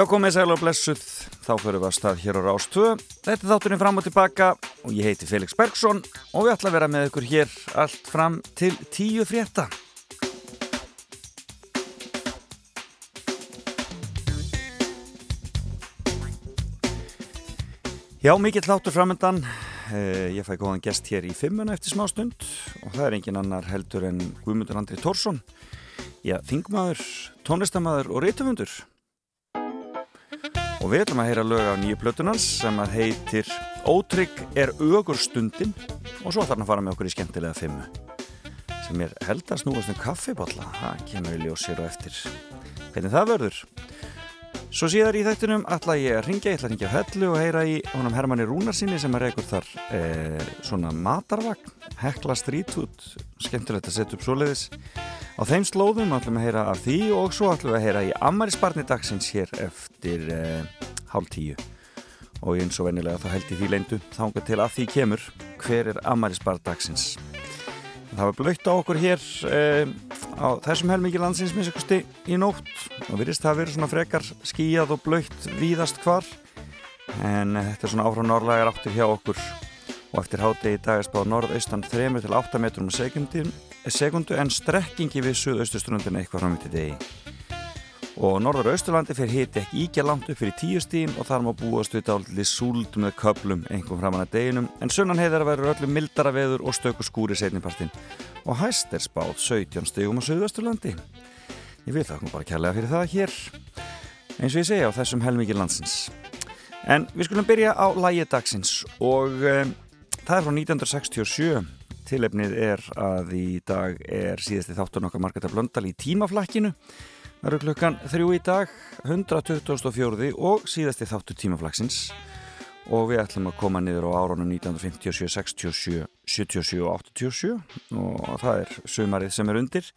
Já, komið sæl og blessuð, þá fyrir við að stað hér á Rástvö. Þetta er þátturinn fram og tilbaka og ég heiti Felix Bergsson og við ætlum að vera með ykkur hér allt fram til tíu frétta. Já, mikill þáttur framöndan. Eh, ég fæ góðan gest hér í fimmuna eftir smá stund og það er engin annar heldur en Guðmundur Andri Tórsson. Já, þingmaður, tónlistamæður og reytumundur og við ætlum að heyra lög á nýju plötunans sem að heitir Ótrygg er ögur stundin. Og svo hann að fara með okkur í skemmtilega fimmu sem er held að snúast um kaffibotla það kemur í ljós hér og eftir. Hvernig það verður Svo síðar í þættunum ætla ég að ringja, ég ætla að ringja hellu og heyra í honum Hermanni Rúnarsinni sem að reykur þar e, svona matarvagn, hekla strítút, skemmtilegt að setja upp svoleiðis. Á þeim slóðum ætlum við að heyra af því og svo ætlum við að heyra í Amarisbarni dagsins hér eftir e, hálf tíu. Og eins og vennilega þá held ég því leindu, þángu til að því kemur hver er Amarisbarn dagsins. Það var blöytt á okkur hér eh, á þessum helmikið landsins minnstakosti í nótt. Og virðist það að vera svona frekar skíjað og blöytt víðast hvar. En þetta er svona áfram norðlagar áttur hjá okkur. Og eftir hátegi í dag er spáð norðaustan 3-8 metrum sekundu en strekkingi við suðaustustrundin eitthvað fram í til degi og norður og austurlandi fyrir hiti ekki íkja langt upp fyrir tíu stíðin og þar má búast við dálitli súld með köplum einhverjum framann að deginum en sunnan heiðar að vera öllu mildara veður og stöku skúri setnipartin og hæst er spáð 17 stígum á söðvesturlandi ég vil það bara kærlega fyrir það hér eins og ég segja á þessum helmikið landsins. En við skulum byrja á lægi dagsins og um, það er frá 1967 tilefnið er að í dag er síðasti þáttun okkar Margreta Blöndal í tímaflakkinu Það eru klukkan þrjú í dag, 124. og síðasti þáttu tímaflagsins og við ætlum að koma niður á árunum 1957, 67, 77 og 87 og það er sumarið sem er undir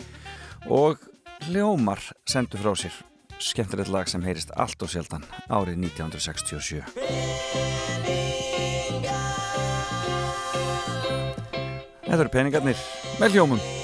og Ljómar sendur frá sér skemmtilegt lag sem heyrist allt og sjaldan árið 1967. Þetta eru peningarnir með hljómum.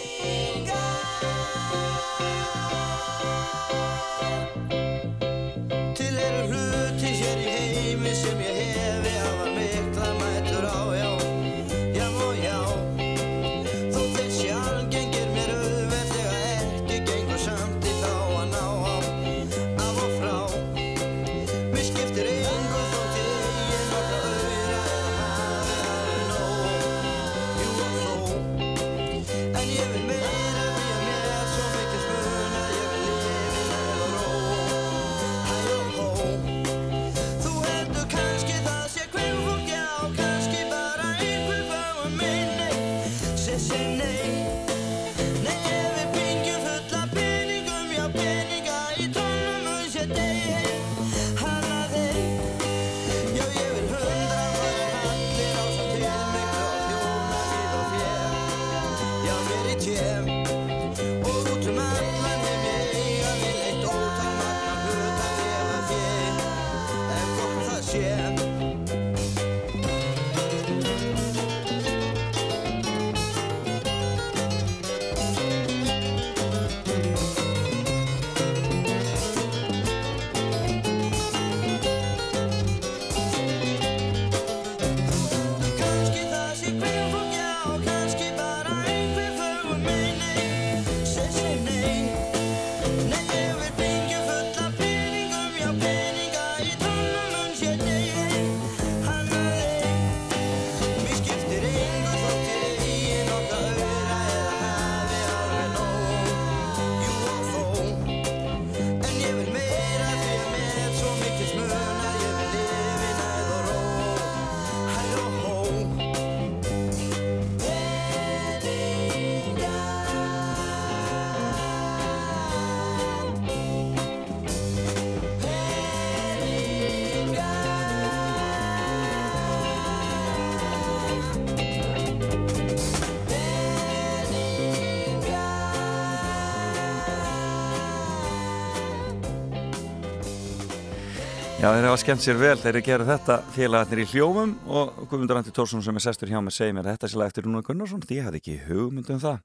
Já, þeir hafa skemmt sér vel þegar þeir gera þetta félagarnir í hljómum og Guðmundur Andri Tórsson sem er sestur hjá mig segir mér þetta sér eftir Rúnar Gunnarsson því ég hafði ekki hugmynd um það.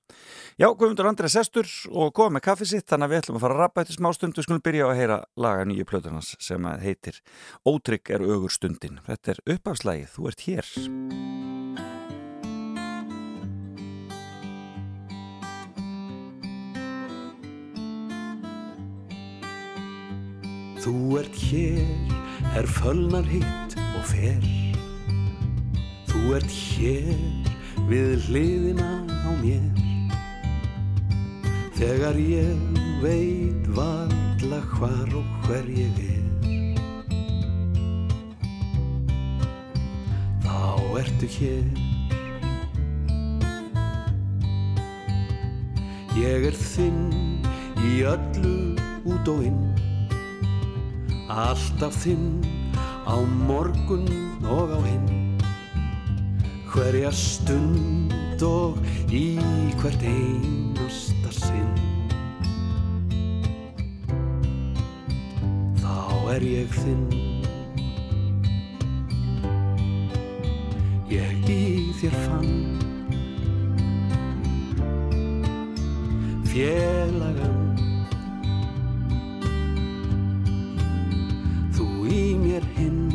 Já, Guðmundur Andri er sestur og góð með kaffi sitt þannig að við ætlum að fara að rappa eftir smá stund við skulum byrja að heyra laga nýju plötunars sem heitir Ótrygg er augur stundin. Þetta er uppafslægið, þú ert hér. Þú ert hér, er fölnar hitt og fer. Þú ert hér við hliðina á mér. Þegar ég veit valla hvar og hver ég er. Þá ertu hér. Ég er þinn í öllu út og inn. Alltaf þinn á morgun og á hinn. Hverja stund og í hvert einasta sinn. Þá er ég þinn. Ég í þér fann. Félagan í mér hinn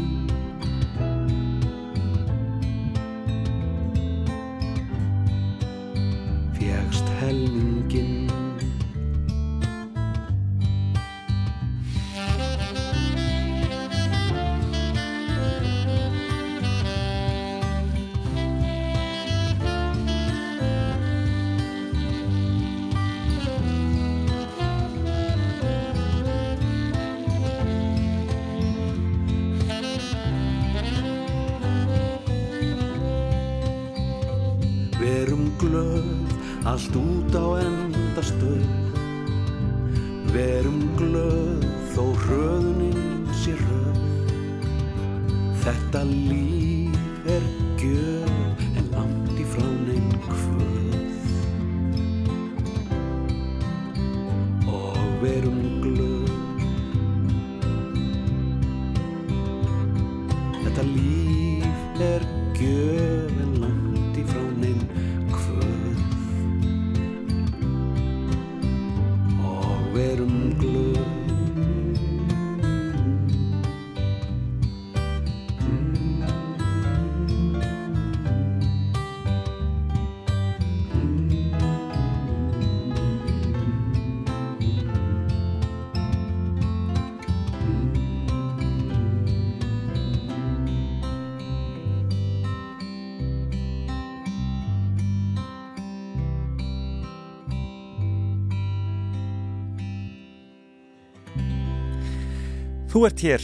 Þú ert hér,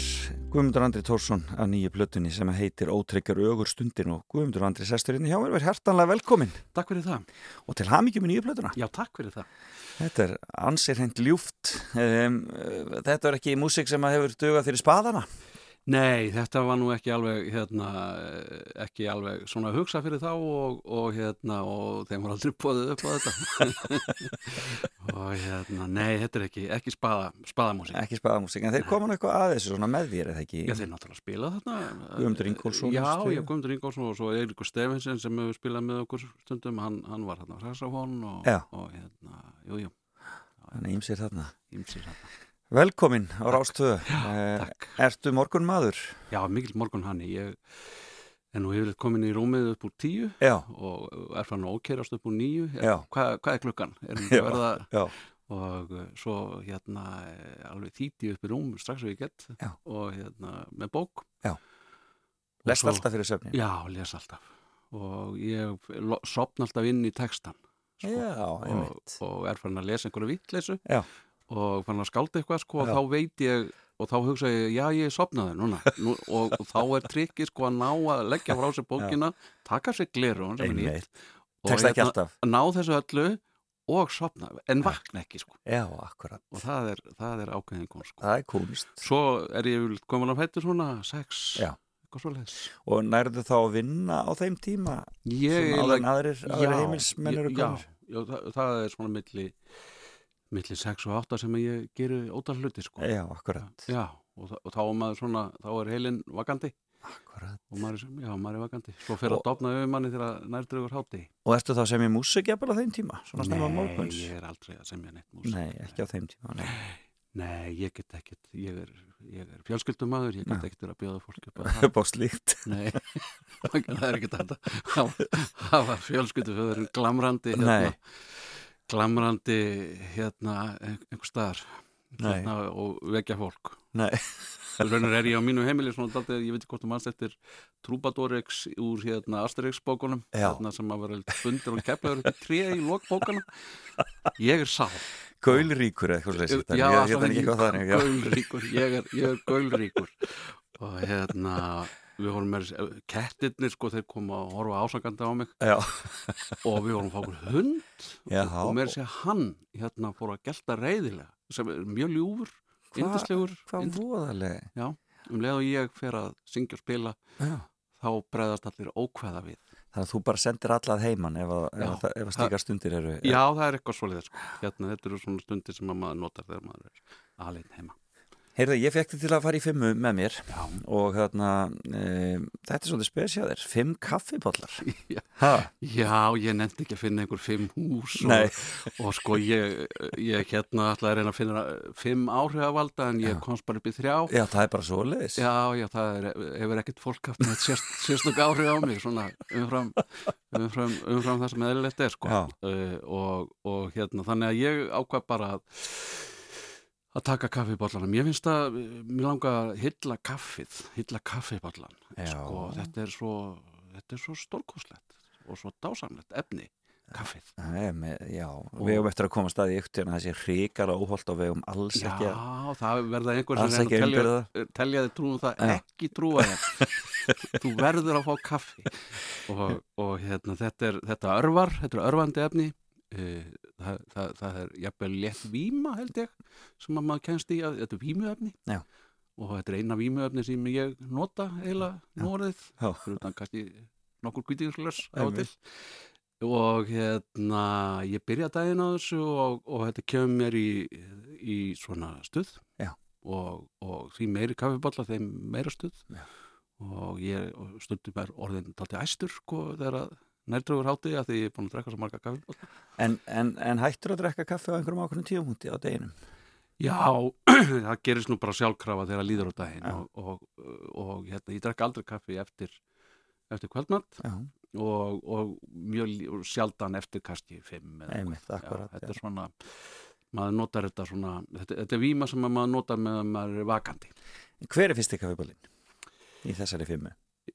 Guðmundur Andri Tórsson af nýju plötunni sem heitir Ótryggar augur stundin og Guðmundur Andri sesturinn hjá mér verður hærtanlega velkomin Takk fyrir það. og til hamingjum í nýju plötuna. Já, takk fyrir það. Þetta er ansið hreint ljúft. Þetta er ekki músik sem að hefur dugað fyrir spaðana. Nei, þetta var nú ekki alveg, hérna, ekki alveg svona að hugsa fyrir þá og, og hérna, og þeim var aldrei bóðið upp á þetta. og hérna, nei, þetta er ekki, ekki spaða, spaðamúsík. Ekki spaðamúsik, en þeir koma nú eitthvað að þessu svona með þér, eða ekki? Já, þeir náttúrulega spila þarna. Guðmundur Ingólfsson, Já, já, Guðmundur Ingólfsson og svo Eiríkur Stefinsen sem hefur spilað með okkur stundum, hann, hann var hérna á saxofón og, og hérna, jú, jú, Þannig ímsir þarna. ímsir þarna. Velkomin á Rástöðu. takk. Ertu morgun maður? Já, mikill morgun hann, ég er nú yfirleitt komin í rúmið upp úr tíu Já, og er fann að ókerast upp úr nýju hvað, hvað er klukkan? Er Já. að verða já, og uh, svo hérna eh, alveg þýti upp í rúm strax og ég get Já. og hérna með bók Já. Og lest alltaf fyrir söfnin. Já, les alltaf og ég sopna alltaf inn í textan sko, Já, og, einmitt. og er fann að lesa einhverju vittleysu Já. Og fann að skálda eitthvað sko, og Já. þá veit ég og þá hugsa ég, já ég sopnaði núna Nú, og, og þá er trikkið sko að ná að leggja frá sér bókina, taka sér. Tekst ekki alltaf. ná þessu öllu og sopna, en vakna ekki sko Já, akkurat. og það er, það er ákveðin kon sko. Það er kunst. svo er ég komin á fættur svona sex, Já. Og nærðu þá að vinna á þeim tíma ég sem en aðrir, aðrir heimilsmenn eru já, já, það, það er svona milli millir 6 og 8 sem ég gerir ótal hluti sko. Já, akkurat. Já, og, og þá er maður svona, þá er heilin vakandi akkurat. og maður er, já, maður er vakandi. Svo fyrir Og- að dopna yfir manni þegar nærdraugur hátti. Og ertu þá sem ég músikjafal á þeim tíma? Svona Nei, morguns? ég er aldrei að semja neitt músík. Nei, ekki á þeim tíma, nei. Nei, ég get ekkert, ég er, ég er fjölskyldumadur, ég get ekkert að bjóða fólki upp að á slíkt. Nei, það er ekkert Það var fjölskylduföðurinn glamrandi, hérna, Nei. Glamrandi, hérna, ein- einhver staðar, hérna, og vekja fólk. Raunar er ég á mínu heimili daldið, ég veit ekki hvort þú mannst eftir Trúbadórex úr hérna Asterix bókunum hérna sem að vera bundir og keflaður upp í tré í lokbókana ég er sá gaulríkur eitthvað slesið. Já, ég, ég, ég, þannig, ég er gaulríkur. Og hérna við vorum með kettirnir sko þeir koma að horfa ásakandi á mig Já, og við vorum að fá okkur hund Já. og með þess að hann hérna fór að gelta reyðilega sem er mjög ljúfur, yndislegur hvað voðalega. Já, um leið og ég fer að syngja og spila Já. þá bregðast allir ókveða við. Þannig að þú bara sendir alla að heiman ef, að- að- slíkar stundir eru. Já, það er eitthvað svolítið, sko. Hérna, þetta eru svona stundir sem að maður notar þegar maður er alveg heima. Heyrðu, ég fekk þið til að fara í fimmu með mér Já, og hérna, e, þetta er svolítið spesjaðir, fimm kaffibollar. já, já, ég nefndi ekki að finna einhver fimm hús og, og sko ég, ég hérna ætlaði að reyna að finna fimm áhrifavalda en ég komst bara upp í þrjá. Já, það er bara svoleiðis. Já, já, það er, hefur ekkert fólk haft með sérst, sérstök áhrif á mig, svona umfram, umfram, umfram það sem eðlilegt er, sko. Uh, og, og hérna, þannig að ég ákvað bara að, að taka kaffibóllanum. Ég finnst að, mér langar að hylla kaffið, hylla kaffibóllan. Já. Sko, þetta er svo, svo stórkoslegt og svo dásamlegt efni, kaffið. Með, já, við hefum eftir að koma staði ykkur en það sé hrikala óholt og við hefum alls Já, ekki að það verða einhver sem telja, umbyrða. telja þið trúum það, Já. ekki trúa þú verður að fá kaffi og, og hérna, þetta er þetta örvar, þetta er örvandi efni það, það, það er jafnvel létt víma held ég sem að maður kennst í að þetta er vímuefni. Já. og þetta er eina vímuefni sem ég nota eiginlega núorðið Já. fyrir utan kannski nokkur kvítingslös á til. Og hérna ég byrja daginn á þessu og, og þetta kemur mér í, í svona stuð. Og, og því meiri kaffiballa þeim meira stuð. Já. og ég stundum er orðin taldi æstur sko þegar að nærdragur hátti að því ég er búin að drekka svo marga kaffiballa en, en, en hættur að drekka kaffi á einhverjum ákveðnum tíumhúndi á deginum Já, það gerist nú bara sjálfkrafa þegar líður á daginn Já. og, og, og hérna, ég drekka aldrei kaffi eftir, eftir kvöldmatt Já, og, og mjög sjaldan eftir akkurat já, þetta já. er svona maður notar þetta svona þetta, þetta er víma sem maður notar meðan maður er vakandi Hver er fyrsti kaffibólin í þessari fimmu?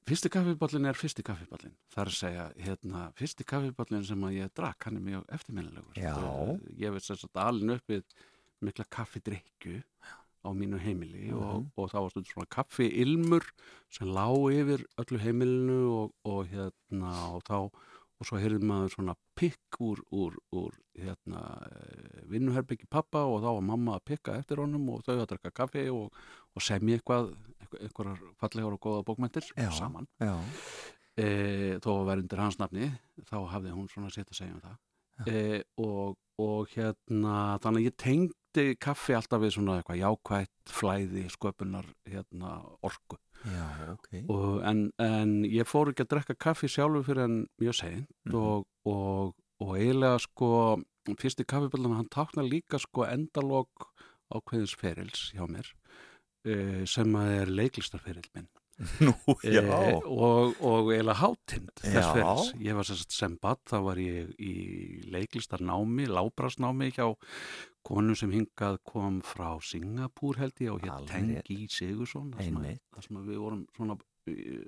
Fyrsti kaffiballin er fyrsti kaffiballin það er að segja, hérna, fyrsti kaffiballin sem að ég drakk, hann er mjög eftirminnilegur. Eh, ég veist þess að alin upp við mikla kaffidrykju á mínu heimili og, Mhm. og það var svona kaffiilmur sem lá yfir öllu heimilinu og, og hérna og þá og svo heyrði maður svona pikk úr, úr, úr hérna, eh, vinnuherbyggi pappa og þá var mamma að pikka eftir honum og þau að drakka kaffi og, og semja eitthvað, eitthvað fallegar og góða bókmyndir Já. saman. Já, e, þó að vera undir hans nafni þá hafði hún svona sitt að segja um það. E, og, og hérna þannig að ég tengdi kaffi alltaf við svona eitthvað jákvætt flæði, sköpunar hérna, orku. Já, ok. Og, en, en ég fór ekki að drekka kaffi sjálfur fyrir en mjög seint Mhm. og, og, og eiginlega sko fyrsti kaffiböldun hann táknar líka sko endalok ákveðins ferils hjá mér e, sem að er leiklistarferill minn. Nú, Eh, og, og eiginlega hátind þess ferils. Ég var sem sagt sem bad, þá var ég í leiklistarnámi, lábrasnámi hjá konu sem hingað kom frá Singapúr held ég og hér. Tengi Sigursson þar sem, við vorum svona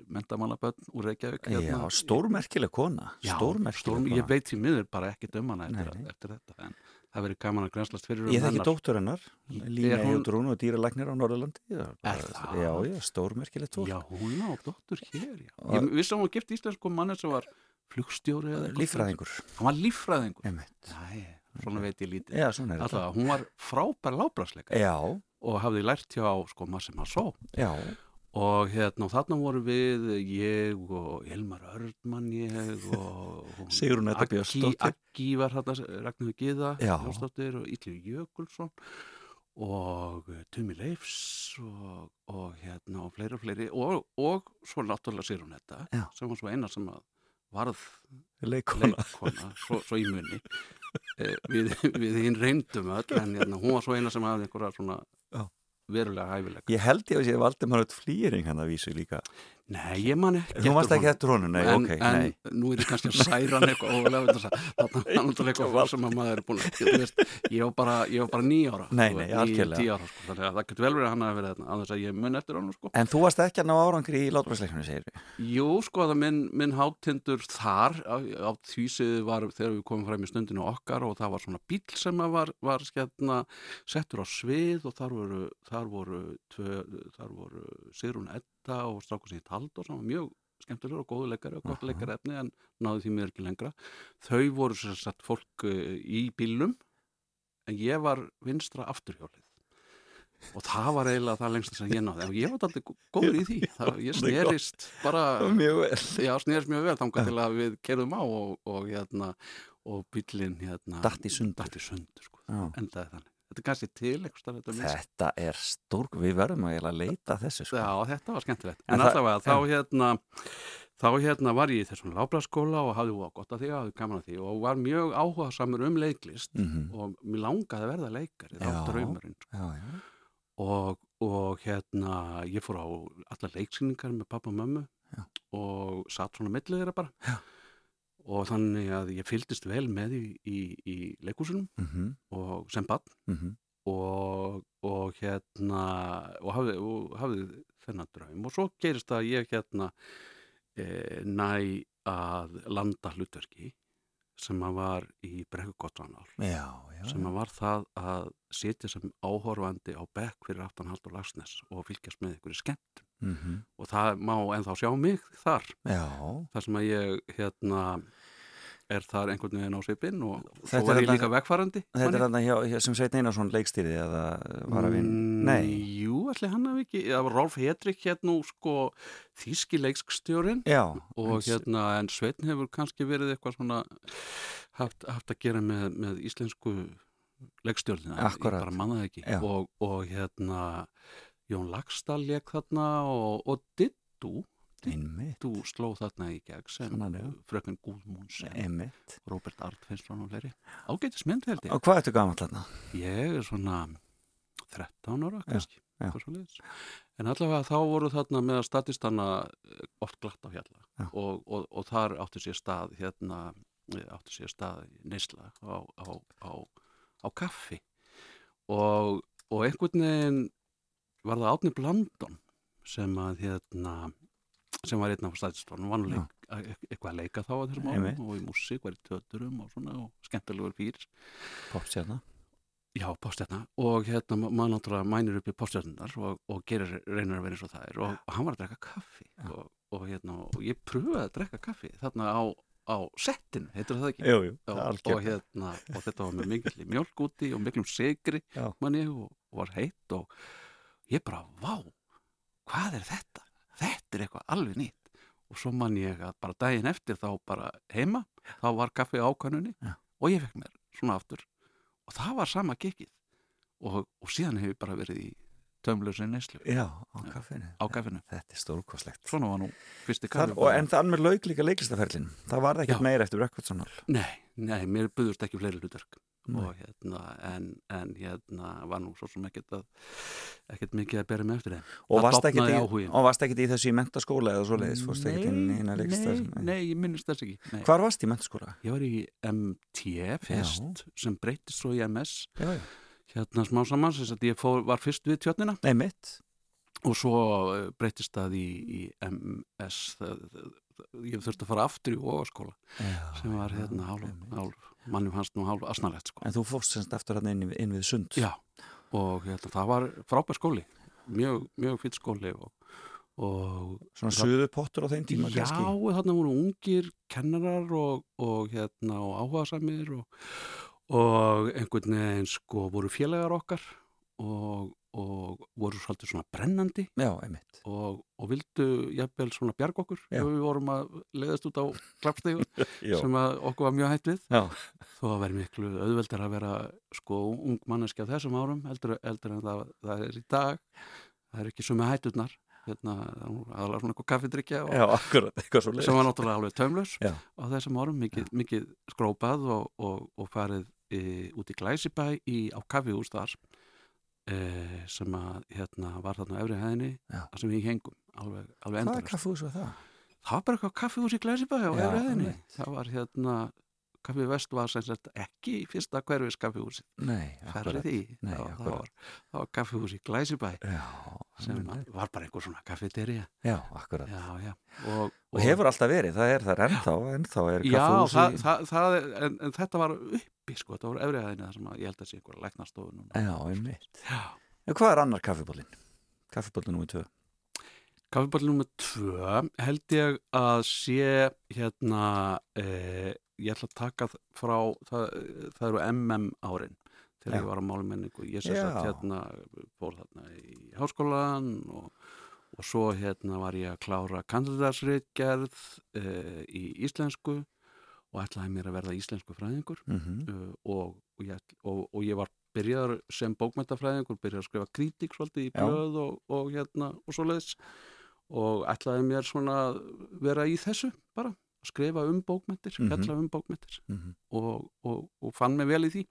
mentamannabönd úr Reykjavík já, stórmerkileg kona Já, Stórmerkileg stór, kona ég veit því miður bara ekkit um hana eftir, Nei, nei. eftir þetta en það verið gaman að grenslast fyrir um Ég þekki hennar. dóttur hennar, Lína hún- Jótrún og dýralæknir á Norðurlandi Já, Er það? Já, já, stórmerkilegt fólk Já, hún á dóttur hér já. Ég vissi að hún var gift íslensku manni sem var flugstjóri. Líffræðingur Hann var líffræðingur Einmitt. Æ, svona veit ég lítið. Já, er þetta. Alltaf, hún var frábær lábrasleika Já, og hafði lært hjá sko Massi Massó já, og hérna, þarna voru við ég og Elmar Örnmann ég og Edda Aggi. Aggi var hérna Ragnarður Gíða og Ítlu Jökulsson og eh, Tumi Leifs og, og hérna og fleiri og fleiri. Og, og svo náttúrulega Sigrún Edda Já. sem var svo eina sem varð leikona leikkona, svo, svo í munni við, við hinn reyndum öll en hérna, hún var svo eina sem hafði einhverja svona Já. verulega hæfilega Ég held ég að sé Valdimar Öll Flýring hann að vísu líka Nei, ég man ekki Þú varst ekki honum. eftir honum, nei, en, ok, en nei nú er ég kannski að særa hann eitthvað ólega þarna er náttúrulega eitthvað fólk sem að maður er búin að þú veist, ég var bara, bara nýjára Nei, nei, algjörlega. tíu ára, sko, þannig að það getur vel verið að hann að vera þarna að þess að ég mun eftir hann sko. En þú varst ekki að ná árangri í látværsleiknum, segir við Jú, sko, það minn, minn hátindur þar á, á því sem var þegar við komum fram í stundinu okkar og það var svona bíl sem að var, var skjætna, settur á svið og þar voru, þar voru, tvö, þar voru Edda og strákur sem ég taldi og sem var mjög skemmtilegur og góðu leikari og gott Aha. leikari efni en náðu því mér ekki lengra. Þau voru sem sagt fólk uh, í bílnum en ég var vinstra afturhjólið og það var eiginlega það lengst sem ég náði en ég var alltaf góður í því það, ég Það er snerist bara Mjög vel já, snerist mjög vel þangað til að við kerðum á og, og hérna og bílinn hérna Datt í sundur. í sko. Já. endaði þannig þetta er kannski til eitthvað þetta er stór, við verðum að leita þessu sko. Já, þetta var skemmtilegt. En En, allavega, þá hérna, þá hérna var ég í þessum láblaskóla og hafði úr gott að því, hafði gaman að því og var mjög áhuga samur um leiklist Mhm. og mér langaði að verða leikari, var draumurinn. sko. Og, og hérna, ég fór á alla leiksýningar með pappa og mömmu Já. og satt svona millið þeirra bara. Já. Og þannig að ég fylgdist vel með í, í, í leikúsunum Mhm, og sem bann mhm. og, og hérna og hafði, og hafði þennan draum. Og svo gerist að ég hérna e, næ að landa hlutverki sem að var í Brekkugottanál sem að var það að sitja sem áhorfandi á bekk fyrir aftan Haldur Lagsnes og fylgjast með ykkur í skemmt mhm. og það má ennþá sjá mig þar. Já, þar sem að ég hérna er þar einhvern veginn á svipinn og svo var ég líka vegfarandi þetta er þarna sem Sveit Einarsson leikstýrið eða var að vinn Mm, Nei, Jú, allir hann hafi ekki, það var Rolf Hedrik hérna sko þíski leikskstjórin já og hérna en Sveitn hefur kannski verið eitthvað svona haft, haft að gera með, með íslensku leikstjórnina, ég bara manna það ekki. Og, og hérna Jón Lagstall leik þarna og, og Dittu Dittu sló þarna í gegn sem frökun Gúðmúnsen Robert Artfinsson og fleiri ágætis mynd held ég Og hvað ertu gamall þarna? Ég er svona 13 ára kannski já. svoleiðis. en allavega þá voru þarna með að statistanna eh, oft glatt á Já. og, og, og þar átti sér stað hérna eh, átti sér stað neysla á, á, á, á kaffi og, og einhvern veginn var það Átni Blandon sem að hérna sem var einn af statistanum var nú leik, e- eitthvað að leika þá á þessum árum og í músík var í töturum og svona og skemmtilegur fyrir Popstjarna Já, postjarna og hérna ma- maður náttúrulega mænir upp í postjarnar og, og gerir, reynir að vera eins og það er. Og, og hann var að drekka kaffi og, og, hérna, og ég pröfaði að drekka kaffi þarna á, á settinu, heitir það ekki? Jú, jú, Já, og, algjör hérna, og þetta var með mikill mjölk úti og miklum sigri Já. mann ég og, og var heitt og ég bara, vá, hvað er þetta? Þetta er eitthvað alveg nýtt og svo mann ég að bara daginn eftir þá bara heima, þá var kaffi ákvönunni Já. og ég fekk mér svona aftur og það var sama gikkið og, og síðan hefur bara verið í tömlösi neyslu Já, á kaffinu á kaffinu. Þetta er stórkoslegt Svona var nú fyrsti Þar, kaffi. og, En það með lauk líka leiklistaferlin Það var ekkert Já. meira eftir Rekkvardssonar Nei, nei, mér buðust ekki fleiri hlutverk. Og hérna, en, en hérna var nú svo sem ekkert að ekkert mikið að bera með eftir þeim. og Það varst varst ekkert í þessu í mentaskóla eða svoleiðis, fórst ekkert inn í eina nei, nei, ég minnist þess ekki. Nei. Hvar varst í mentaskóla? Ég var í MT fyrst sem breytist svo í MS Já, já. hérna smá saman, þess að ég fór, var fyrst við tjörnina Nei, mitt og svo eh, breytist það í, í MS það, það, ég þurfti að fara aftur í ofaskóla sem var hérna hálf mannum hans nú hálf asnalegt sko. En þú fórst semst eftir hann inn, inn við sund Já, og hérna, það var frábær skóli mjög, mjög fyrir skóli og, og Svona suðu pottur á þeim tíma já, þarna voru ungir kennarar og, og hérna og áhugasamir og, og einhvern veginn sko voru félagar okkar og, og voru svolítið svona brennandi. Já, og, og vildu jafnvel svona bjarg okkur. Ef við vorum að leiðast út á klappstegur já, sem okkur var mjög hætt við. Já, þó að vera miklu auðveldur að vera sko ung manneski á þessum árum eldur, eldur en það, það er í dag. Það er ekki sumi hætturnar. Hérna, það aðalega svona eitthvað kaffidrykja og, já, akkurat, eitthvað svo sem var náttúrulega alveg taumlaus á þessum árum, mikið, mikið skrópað og, og, og farið e, út í Glæsibæ í, á kaffihús þar e, sem að hérna, var þarna á efri hæðinni þar sem við hengum alveg, alveg Hvað er endalust kaffús var það? það var bara eitthvað kaffihús í Glæsibæ á efri hæðinni. það var hérna Kaffi Vest var sem sagt ekki í fyrsta hverfis kaffihúsi Nei, færri akkurat því Nei, það, var- það, akkurat. var, það var kaffihús í Glæsibæ Já, sem einmitt. var bara einhver svona kaffeterja já, akkurat já, já. Og, Og hefur alltaf verið, það er það ennþá, ennþá er Já, kaffús það, það, það er, en, en þetta var uppi sko, þetta var efriðaðinni þar sem að ég held að sé einhver læknastofu núna. Já, einmitt. Já. En hvað er annar kaffibólinn? Kaffibólinn númer tvö. Kaffiball nr. 2 held ég að sé hérna, eh, ég ætla að taka frá, það, það eru MM árin þegar Já. ég var á málmenningu. Ég Já. sagt hérna, fór þarna í háskólan og, og svo hérna var ég að klára kandidatsritgerð eh, í íslensku og ætlaði mér að verða íslensku fræðingur. Mm uh, og, og, ég, og, ég var byrjaður sem bókmæntafræðingur, byrjaður að skrifa kritík svolítið í blöð og, og hérna og svoleiðis og ætlaði mér svona að vera í þessu bara, að skrifa um bókmæntir, Mhm. fjalla um bókmæntir -hmm. og, og, og fann mig vel í því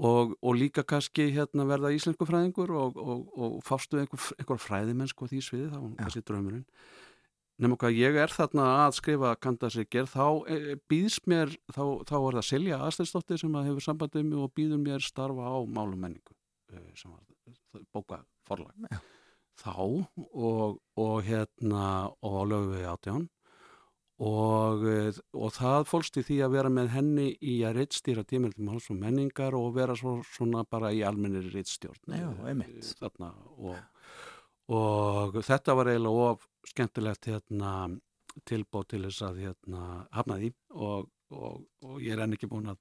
og, og líka kannski hérna verða íslensku fræðingur og, og, og fástu einhver, einhver fræðimennsku á því sviði, það var Já. kannski draumurinn nema hvað ég er þarna að skrifa kandasikir, þá e, býðs mér, þá, þá er það Silja Aðstæðsdóttir sem að hefur sambandið mig og býður mér starfa á málumenningu e, sem var bóka forlag Já. þá og, og hérna og lögum við átján og, eh, og það fólst í því að vera með henni í að reittstýra tímildum háls og menningar og vera svo, svona bara í almennir reittstjórn eh, og, og þetta var eiginlega of skemmtilegt hérna, tilbóð til þess að hérna, hafna því og, og, og ég er enn ekki búin að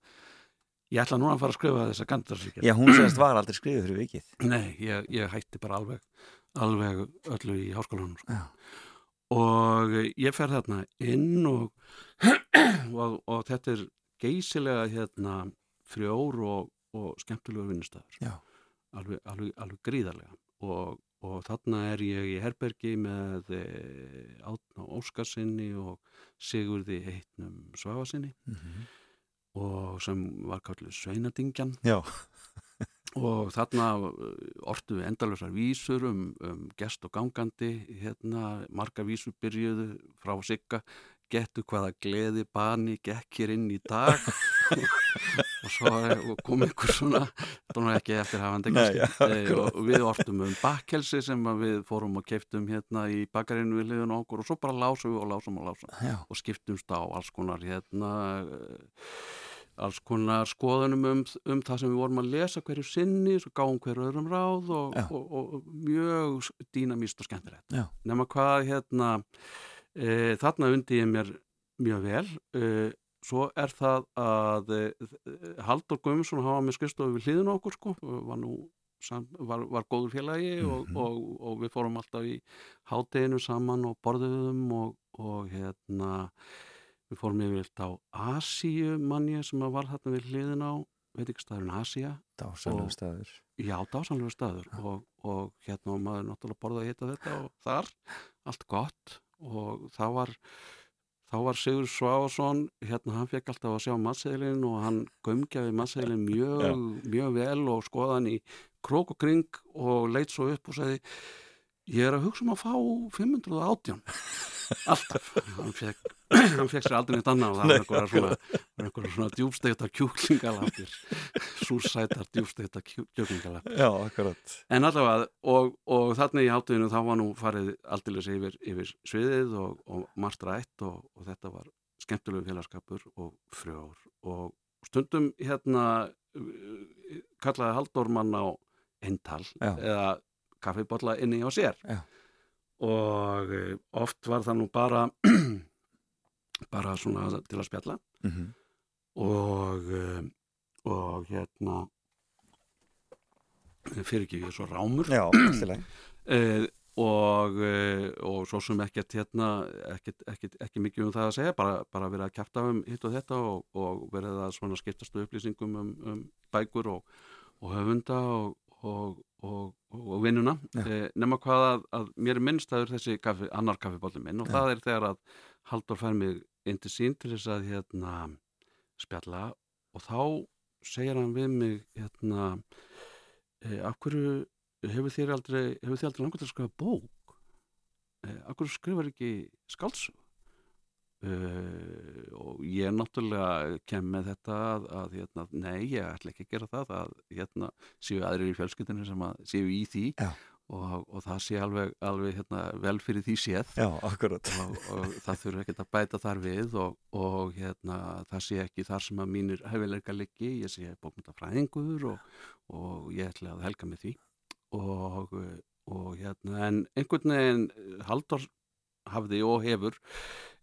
ég ætla núna að fara að skrifa þessa kandarsvíkja Já, hún segist var aldrei skrifið fyrir vikið. Nei, ég, ég hætti bara alveg alveg öllu í háskólanum sko. Já. Og ég fer þarna inn og, og, og þetta er geysilega hérna frjór og, og skemmtilegur vinnustæður Já. alveg, alveg, alveg gríðarlega. Og, og þarna er ég í herbergi með e, Átna Óskarsinni og Sigurði heitnum Svafasinni Mm -hmm. og sem var kalluð Sveinadingjan. Já, og þarna uh, ortu við endalösar vísur um, um gest og gangandi hérna, marga vísur byrjuðu frá sigga. Getu hvaða gleði bani gekk hér inn í dag. Og svo og kom einhver svona nú ekki eftir hafandi já, og, við ortum um bakkelsi sem við fórum og keiftum hérna í bakarinu við liðun okkur og svo bara lásum við og lásum og lásum. Já, og skiptumst á alls konar hérna eh, alls konar skoðunum um, um það sem við vorum að lesa hverju sinni, svo gáum hverju öðrum ráð og, Já. og, og, mjög dýnamíst og skemmtilegt nema hvað hérna e, þarna undi ég mér mjög vel e, svo er það að e, Haldur Guðmundsson hafa með skrifstofu við hliðinu á okkur sko, var nú sam, var, var góður félagi og, Mhm. og, og við fórum alltaf í hádeginu saman og borðuðum og, og hérna við fórum yfirleitt á Asíu manni sem var þarna við hliðin á veit ekki staðurinn Asía. Dásanlega staður. já, dásanlega staður. Og, og hérna og maður náttúrulega borða að hitta þetta og þar, allt gott. Og það var þá var Sigur Svávason hérna hann fekk alltaf að sjá massseilin og hann gömgjaði massseilin mjög, mjög vel og skoða hann í krók og kring og leitt svo upp og segði ég er að hugsa um að fá 518 alltaf. Hann fekk, hann fekk sér aldrei neitt annað og það var einhverja svona, einhverja svona djúbstegta kjúklingalapir súrsætar djúbstegta kjúklingalapir Já, akkurat. En allavega, og, og þarna í hátíðinu þá var nú farið aldeilis yfir, yfir sviðið og, og margt rætt og, og þetta var skemmtilegu félagskapur og frjór. Og stundum hérna uh, kallaði Halldór mann á eintal eða kaffibotla inni á sér Já. og uh, oft var það nú bara bara svona til að spjalla Mm -hmm. og, uh, og hérna fyrir ekki er svo rámur Já, uh, og, og svo sem ekkert hérna ekkert, ekkert, ekki mikið um það að segja bara, bara verið að kæfta um hitt og þetta og, og verið að svona skiptastu upplýsingum um, um bækur og, og höfunda og, og vinnuna. Uh, nema hvað að, að mér er minnstæður þessi kaffi, annar kaffibólum minn og Já. það er þegar að Haldur fær mig inn til sín til þess að hérna spjalla og þá segir hann við mig hérna e, af hverju hefur þér aldrei hefur þér aldrei langt að skrifa bók? E, af hverju skrifar ekki skálsug e, og ég náttúrulega kem með þetta að, að hérna, nei, ég ætla ekki að gera það að hérna séu aðrir í fjölskyldinu sem að séu í því. Og, og það sé alveg, alveg hérna, vel fyrir því séð. Já, og, og það þurfa ekki að bæta þar við og, og hérna, það sé ekki þar sem að mínir hefileika liggi, ég sé bókmyndafræðingur og ég ætla að helga með því. Og hérna, en einhvern veginn Haldur hafði og hefur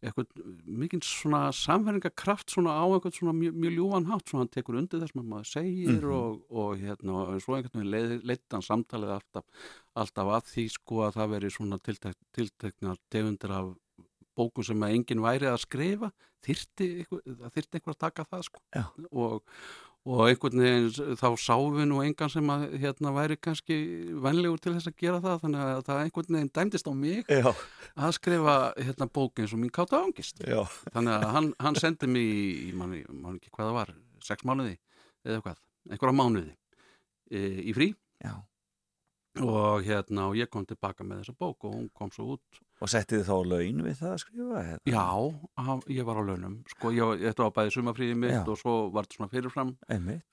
eitthvað mikinn svona samverðingakraft svona á eitthvað svona mjög, mjög ljúan hátt svona hann tekur undir þess að maður segir mm -hmm. og, og hérna og svo einhvern veginn leitt hann samtalið alltaf, alltaf að því sko að það veri svona tiltek, tilteknar tegundir af bókum sem að enginn væri að skrifa þyrti, það þyrti einhver að taka það sko og, og einhvern veginn þá sáum við nú engan sem að hérna væri kannski venlegur til þess að gera það þannig að það einhvern veginn dæmdist á mig Já. að skrifa hérna bókin sem mín káta ángist Já. þannig að hann, hann sendi mig í, mann ekki hvað það var, sex mánuði eða hvað, einhverja mánuði e, í frí Já. og hérna og ég kom tilbaka með þessa bók og hún kom svo út Og settið þið þá laun við það að skrifa? Eða? Já, ég var á launum. Sko, ég, þetta var bæðið sumafríðið mitt Já. og svo var þetta svona fyrirfram,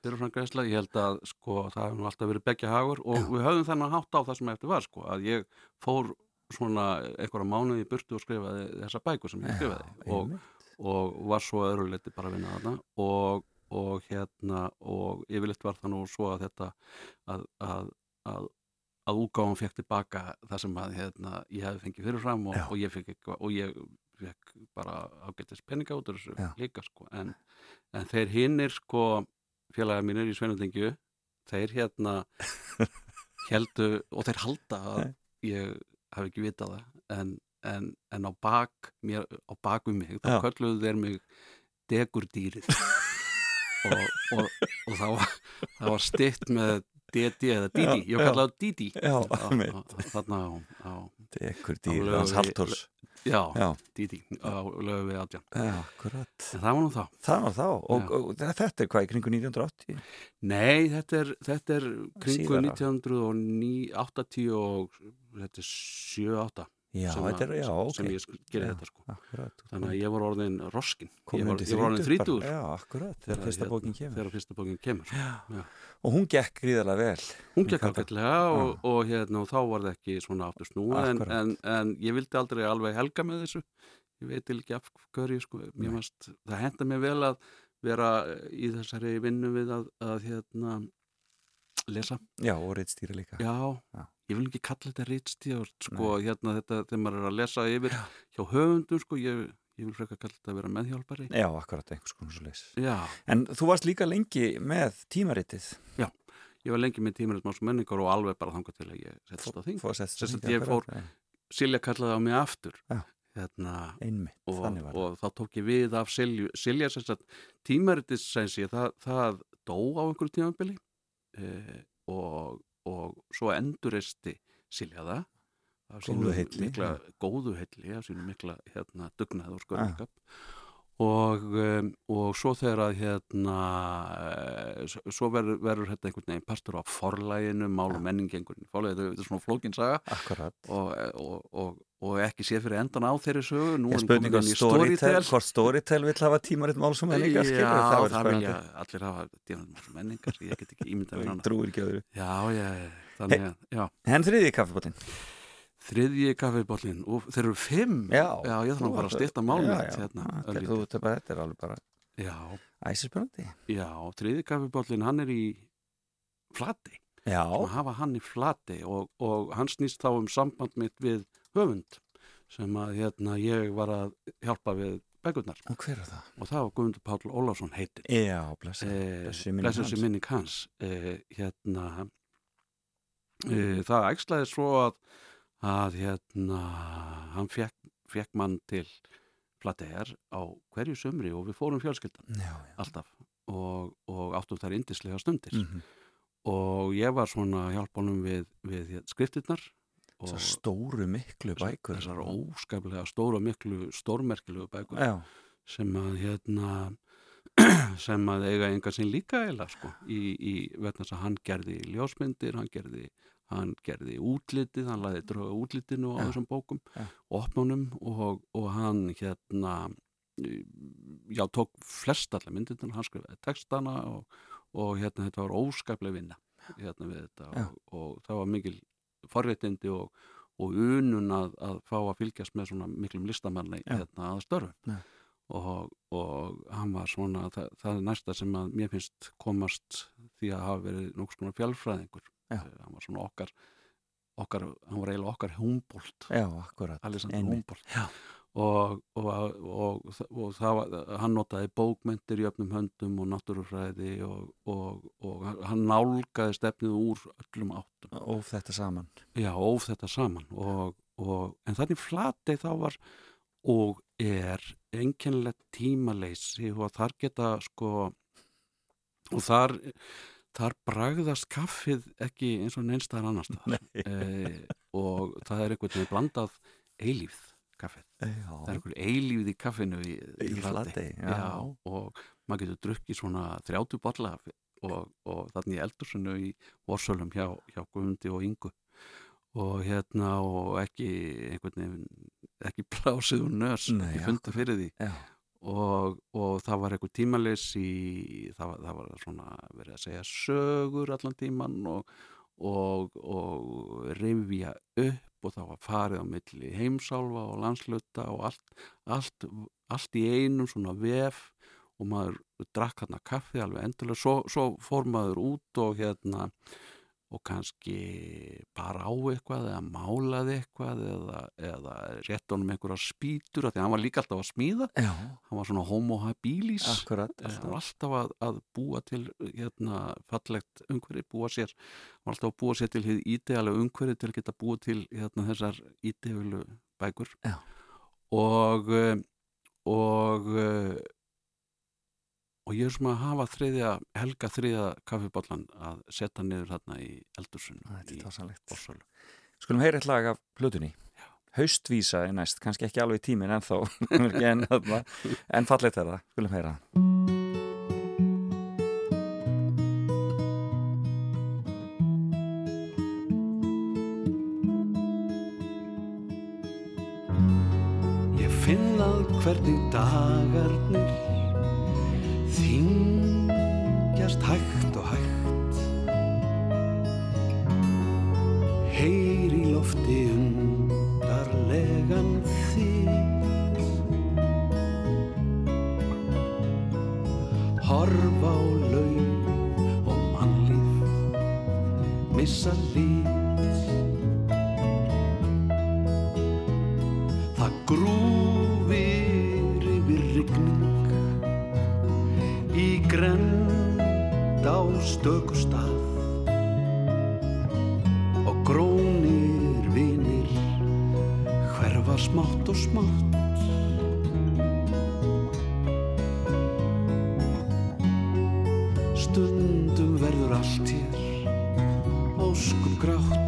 fyrirfram græsla. Ég held að sko, það hefði alltaf verið begja hagur og Já. við höfðum þennan hátt á það sem eftir var, sko, að ég fór svona einhverja mánuði í burtu og skrifaði þessa bækur sem ég skrifaði og, og var svo öðruleiti bara að vinna þarna og, og hérna og yfirleitt var það nú svo að þetta að, að, að að úgáðan fekk tilbaka það sem að hérna, ég hefði fengið fyrirfram og, og ég fekk eitthvað og ég fekk bara ágættist peninga út af þessu Já. líka sko. En, en þeir hinnir sko félagar mínir í Sveinundingju þeir hérna heldu og þeir halda að ég hef ekki vitað það en, en, en á bak mér, á bak um mig, þá kölluðu þeir mig degurdýrið. Og, og, og það var, var stitt með DD eða Didi, ég var kallað Didi Já, þarna á, Á dýr, hans Halldórs. já, Didi á lögu við já, akkurat. það var nú þá Það var þá. Og, Já. og þetta er hvað kringu 1980? Nei, þetta er, þetta er kringu Síðar á. 1980 og þetta er 7-8 Já, sem, þetta er, að- já, ok. sem ég gerði þetta sko Akkurat. þannig að ég var orðin roskin ég var, ég var orðin akkurat, þegar fyrsta bókin kemur. þegar fyrsta bókin kemur sko. Já. Og hún gekk gríðarlega vel. hún gekk ágætlega og, og, hérna, og þá var það ekki svona aftur snúið en, en, en ég vildi aldrei alveg helga með þessu ég veit ekki af hverju sko. Varst, það henda mér vel að vera í þessari vinnu við að, að hérna, lesa Já, og reittstýra líka. Já, Já. Ég vil ekki kalla þetta rítstjórn sko, hérna þetta þegar maður er að lesa yfir hjá höfundum, sko, ég, ég vil frekar kalla þetta að vera meðhjálpari Já, akkurat, einhvers konar svo leys. Já, En þú varst líka lengi með tímaritið. ég var lengi með tímaritt másu menningar og alveg bara þangað til að ég settist á þing Sem sagt, ég fór- Silja kallaði á mig aftur Já. hérna, Einmitt, og, þannig var það. og þá tók ég við af Silju Silja sem sagt, tímaritið sem sé, það, það dó á einhverju tímabili eh, og, og svo enduristi Silja það af sínu mikla, góðu heilli af sínu mikla hérna, dugnað og skörnskap og, um, og svo þegar að hérna eh, svo verður, verður þetta einhvern veginn partur á forlæginu, mál og menningengun forlæginu, þetta er svona flókinsaga og, og, og, og ekki séð fyrir endan á þeirri sögu. Nú Ég er hún spurning komin um inn í Storytel, hvort Storytel vill hafa tímaritt máls og menningar, Já, það það, verður vilja allir hafa tímarit og menningar ég get ekki ímyndað Drúir ekki öðru. Já, já, þannig að En þriði kaffibótin. Þriðji kaffibóllin og þeir eru fimm Já. já ég þarf bara að styrta já. hérna, þú- er bara- þetta er alveg bara já, æsispennandi. já, þriðji kaffibóllin hann er í flati og hafa hann í flati og, og hann snýst þá um samband mitt við höfund sem að hérna ég var að hjálpa við begurnar og hver er það? og það var Guðmundur Páll Ólafsson heitir Já, blessa. eh, blessuð minning hans. eh, hérna e, það ægslaði svo að, að hérna, hann fekk, fekk mann til plategar á hverju sömri og við fórum fjölskyldan já, já. alltaf og, og áttum þær indislega stundir Mm -hmm. og ég var svona hjálpunum við, við hérna, skriftirnar Þessar stóru miklu bækur þessar óskaplega stóra miklu stórmerkilegu bækur Já, sem að hérna sem að eiga enga sinn líka eila sko, í, í vegna þess að hann gerði ljósmyndir, hann gerði hann gerði útlitið, hann laði dröga útlitinu á Já. þessum bókum Já. opnunum og, og hann hérna já, tók flest allar myndirna, hann skrifaði textana og, og hérna þetta var óskaplega vinna hérna við þetta Já. og, og það var mikil forréttindi og, og unun að, að fá að fylgjast með svona miklum listamanni hérna að störfum Já. og, og hann var svona það, það er næsta sem að mér finnst komast því að hafa verið nokkuð svona fjálfræðingur Já. Hann var svona okkar okkar, hann var eiginlega okkar Einmitt. Humboldt. Já. og, og, og, og, og það var, hann notaði bókmyndir í öfnum höndum og náttúrufræði og, og, og hann nálgaði stefnið úr öllum áttum. Óf þetta saman. Já, þetta saman. Og, og, en þannig flatei þá var og er einkennilegt tímaleysi og þar geta sko og þar þar bragðast kaffið ekki eins og neinstæðar annars e, og það er einhvern veginn blandað eilífð kaffið. Það er Já, einhver eilífð í kaffinu í, í já. Já, og maður getur drukkið svona 30 bolla og, og þannig í eldursunu í vorsölum hjá, hjá Guðmundi og Ingu. Og hérna og ekki einhvern veginn ekki plásið og nös. Nei, ég fundi fyrir því. Já, og, og það var einhver tímalis í það það var svona verið að segja sögur allan tíman og, og, og rifja upp og það var farið á milli heimsálfa og landsluta og allt, allt, allt í einum svona vef og maður drakk hérna kaffi alveg endilega, svo, svo fór maður út og hérna og kannski bara á eitthvað eða málaði eitthvað eða, eða rétt honum einhverja spýtur því hann var líka alltaf að smíða. Já, hann var svona homo habilis. Akkurat hann var alltaf að, að búa til hérna fallegt umhverfi, búa sér hann var alltaf að búa sér til hið ídealega umhverfi til að geta búa til hérna þessar ídealu bækur. Já. og eh, og eh, og ég er svona að hafa þriðja, helga þriðja kaffiballan að setja niður hérna í eldursunum Þetta í er Borsölu. Skulum heyra eitt lag af plötunni. Haustvísa er næst, kannski ekki alveg tímin en þá en, þarna, en fallegt er það, skulum heyra Ég finn að hvernig dagarnir kracht.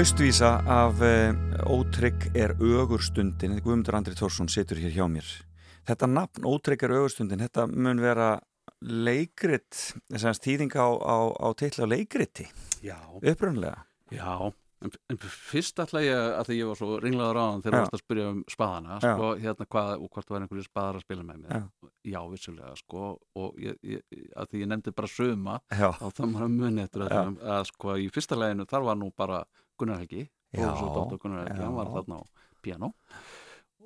Haustvísa af uh, Ótrygg er ögurstundin. Guðmundur Andri Tórsson situr hér hjá mér. Þetta nafn Ótrygg er ögurstundin þetta mun vera leikrit þess að stýðing á, á, á titla á leikriti. Já, upprunlega já En, en fyrst ætla ég því ég var svo ringlaður á hann þegar þú varst að spyrja um spaðana sko, hérna hvað, og hvort það var einhverju spaðar að spila með mér. Já. já, vissulega, sko og ég, ég, að því ég nefndi bara söma Já, þá það maður að muni eftir að, að, að sko í fyrsta leginu þar var nú bara Gunnar Helgi svo Dóttur Gunnar Helgi, já. hann var þarna á piano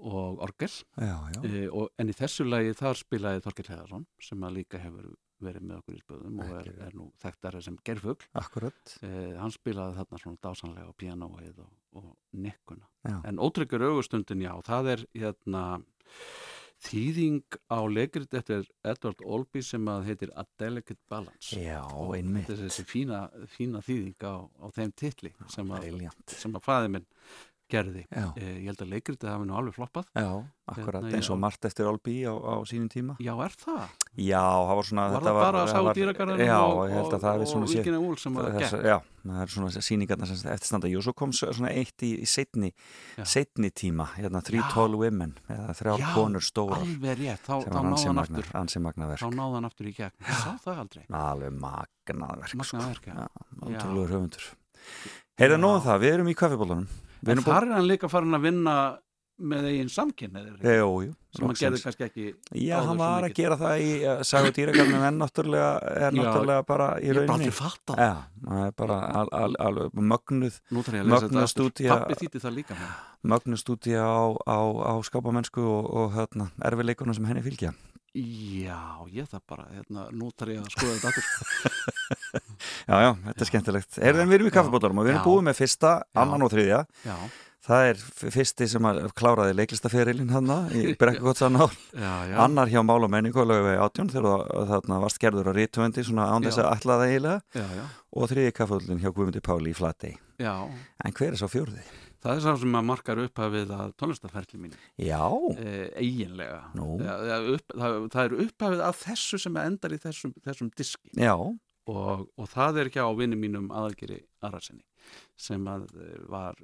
og orgel. Já, já, e, og, en í þessu lagi þar spilaði Þorkell Heðarsson sem að líka hefur verið með okkur í spöðum og er, er nú þekktari sem gerfugl akkurat Eh, hann spilaði þarna svona dásanlega á pianoið og, og nekkuna. En ótryggur augustundin, já, það er hérna þýðing á leikrit eftir Edward Olby sem að heitir A Delicate Balance. Já, einmitt Þetta er þessi fína, fína þýðing á, á þeim titli sem að, að fæði minn gerði. Eh, ég held að leikritið hafi nú alveg floppað. já, akkurat Hérna, eins og margt eftir Olby á, á sínum tíma Já, er það? Já, það var svona Var það bara að sá dýragarðinu og, Virginia Woolf sem var að gekk? já, það er svona síningarna sem eftirstanda Jú, svo kom svona eitt í, í setni, setni tíma hérna Three Já. Tall Women eða þrjár Já, konur stórar Alveg rétt, þá, þá magna, aftur. Þá náði hann aftur í gegn. Sá það aldrei. alveg magnaverk sko. Magnaverk, já. Heyrðu Já. nóðum það, við erum í kaffibólanum Við En þar er hann líka farin að vinna með eigin samkynni Jú, jú, sem hann gerði kannski ekki Já, hann var að mikið. gera það í uh, Sagu dýragarnum en náttúrulega er Já, náttúrulega bara í rauninni Já, er bara al, al, al, mögnuð Mögnuð þetta aftur. stúdía- Pappi þýtti það líka með mögnu stúdía á, á, á skápamennsku og, og hérna, erfileikunum sem henni fylgja. Já, ég það bara hérna, Nú þarf ég að skoða þetta aftur Já, já, þetta er skemmtilegt. Erðin við erum í Já. kaffibótarum og við erum Já. búið með fyrsta, annan og þriðja. Já, Það er fyrsti sem að kláraði leiklistaferilinn hann í Brekkugotsanál. já, já Annar hjá Mál og menningu og lögu við átjón þegar þarna varst gerður á rítvöndi svona án þess Já. að ætla það eiginlega. Já, já, Og þriði kaffibótalinn hjá Guðmundi Páli í Flatey. já En hver er svo fjórði? Það er sá sem að markar upphafið að tónlistaferli mínu. Já, e, eiginlega. Nú. ja, upp, það, það er upphafið að þessu sem endar í þessum, þessum diski. Já, og, og það er hjá vinni mínum aðalgeri Arasenni sem að eh, var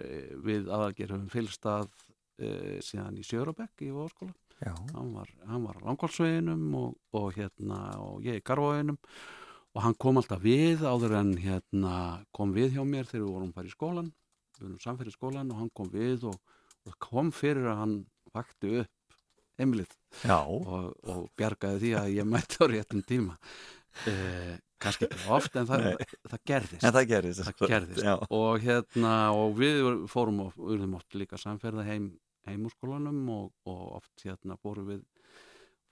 e, við aðalgeri höfum fylgst að e, síðan í Sjörabekk í Vóðskóla já, hann var, hann var á Langholtsveginum og, og hérna og ég í Garvaveginum og hann kom alltaf við áður en hérna kom við hjá mér þegar við vorum bara í skólan við vorum samfæri skólan og hann kom við og, og kom fyrir að hann vakti upp heimilið já, og, og bjargaði því að ég mætti á réttum tíma. Eh, kannski ekki oft en það, það gerðist. En það gerist. það gerðist. Og hérna og við fórum og urðum oft líka samferða heim heim úr skólanum og, og oft hérna fórum við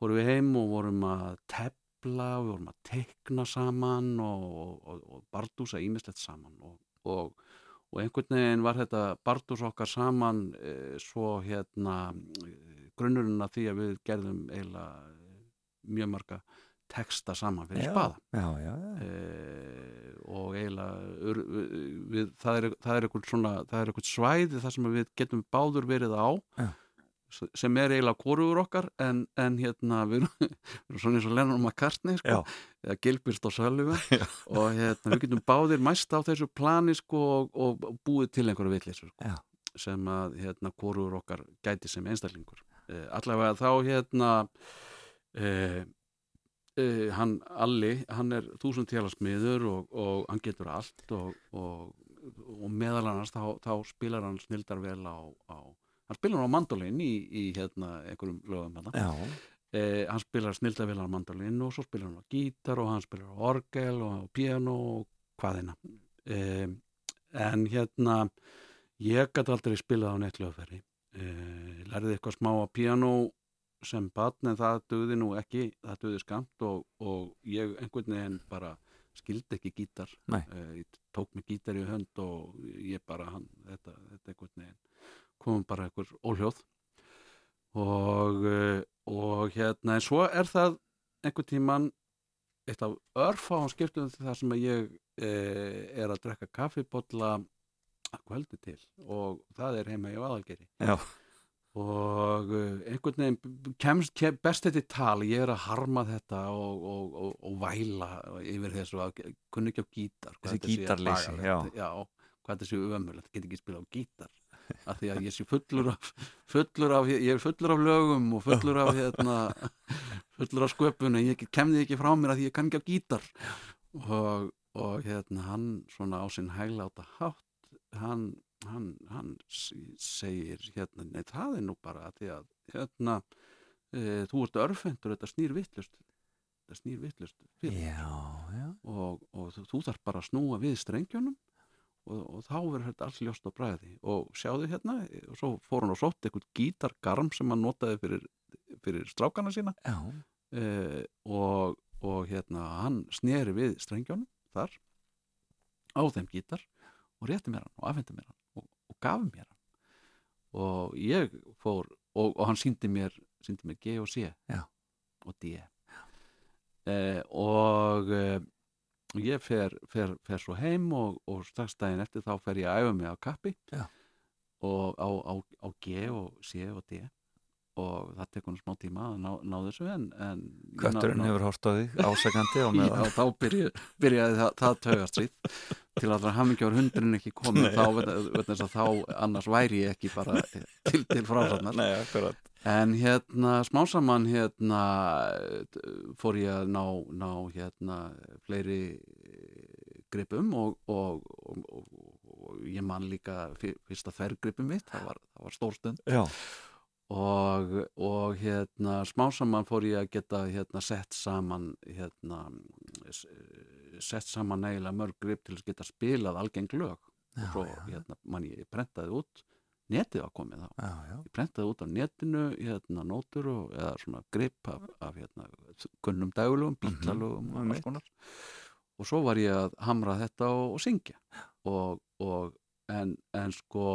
fórum við heim og vorum að tepla, við vorum að teikna saman og, og, og bardúsa ímislegt saman. Og, og, og einhvern veginn var þetta bardús okkar saman e, svo hérna e, grunnurinn að því að við gerðum eiginlega eh, mjög marga texta saman fyrir já, spaða. já, já, já. eh, og eiginlega við, það er, er eitthvað svæði þar sem við getum báður verið á sem er eiginlega korugur okkar en, en hérna við erum, við erum svona eins og Lennon McCartney sko, eða Gilbert og Sullivan. Og hérna við getum báðir mæst á þessu plani sko og, og búið til einhverju vitleysur sko, sem að hérna korugur okkar gæti sem einstaklingur. Eh, allavega þá hérna eh, Uh, hann Alli, hann er þúsund télasmiður og, og hann getur allt og, og, og meðal annars þá, þá spilar hann snildar vel á, á hann spilar á mandolin í, í hérna einhverjum lögum hérna. já. eh, hann spilar snildar vel á mandolin og svo spilar hann á gítar og hann spilar á orgel og á piano og hvaðina eh, en hérna ég gæti aldrei spilað á neitt lögferði eh, lærði eitthvað smá á piano sem batn en það döði nú ekki það döði skamt og, og ég einhvern veginn bara skildi ekki gítar uh, ég tók mig gítar í hönd og ég bara hann, þetta, þetta einhvern veginn komum bara einhver óhljóð. Og uh, og hérna en svo er það einhvern tíman eitt af örfáum skiptum þar sem að ég uh, er að drekka kaffibotla að kvöldi til. Og það er heima í Vaðalgeri Já. og uh, einhvern veginn kemst kem, best þetta í tal. Ég er að harma þetta og, og, og, og væla yfir þessu að kunni ekki á gítar Þessi þetta gítarleysi, hvað hvað þessi ömulegt, get ekki spila á gítar af því að ég sé fullur af fullur af, ég er fullur af lögum og fullur af hérna fullur af sköpun en ég kemði ekki frá mér að ég kann ekki á gítar. Og, og hérna hann svona á sinn hægláta hátt hann, hann, hann segir hérna, nei það er nú bara að því að hérna e, þú ert örfendur, þetta snýr vittlust þetta snýr vittlust og, og þú, þú þarf bara að snúa við strengjónum og, og þá verður þetta alls ljóst á bræði og sjáðu hérna og svo fór hann og sótt eitthvað gítargarm sem hann notaði fyrir, fyrir strákana sína. Uh, og, og hérna hann sneri við strengjónum þar á þeim gítar og rétti mér hann og afhendi mér hann og, og gaf mér hann. Og ég fór og hann síndi mér, síndi mér G og C Já. og D. Uh, og uh, og ég fer, fer, fer svo heim og, og strax daginn eftir þá fer ég að æfa mig á kappi Já. og á, á, á G og C og D. Og það tekur smá tíma að ná, ná þessu en, en Kötturinn hefur hort á því ásækandi Já, þá byrja, byrjaði það, það tögast síð til að það hafmyggjáður hundurinn ekki komið þá, veit að þá annars væri ég ekki bara til, til frásarnar Nei, akkurat En hérna smásamann hérna fór ég að ná, ná hérna fleiri gripum og, og, og, og ég man líka fyrsta þvergripum mitt, það var, það var stórstund Já. Og, og hérna smásamann fór ég að geta hérna sett saman hérna sett saman eiginlega mörg grip til að geta spilað algeng lög. Já, og svo já. hérna mann ég prentaði út netið var komið þá. Já, já. Ég prentaði út á netinu hérna nótur og eða svona grip af, af hérna kunnum bítlalugum Mhm, og einmitt. alls konar. Og svo var ég að hamra þetta og, og syngja. Og, og en, en sko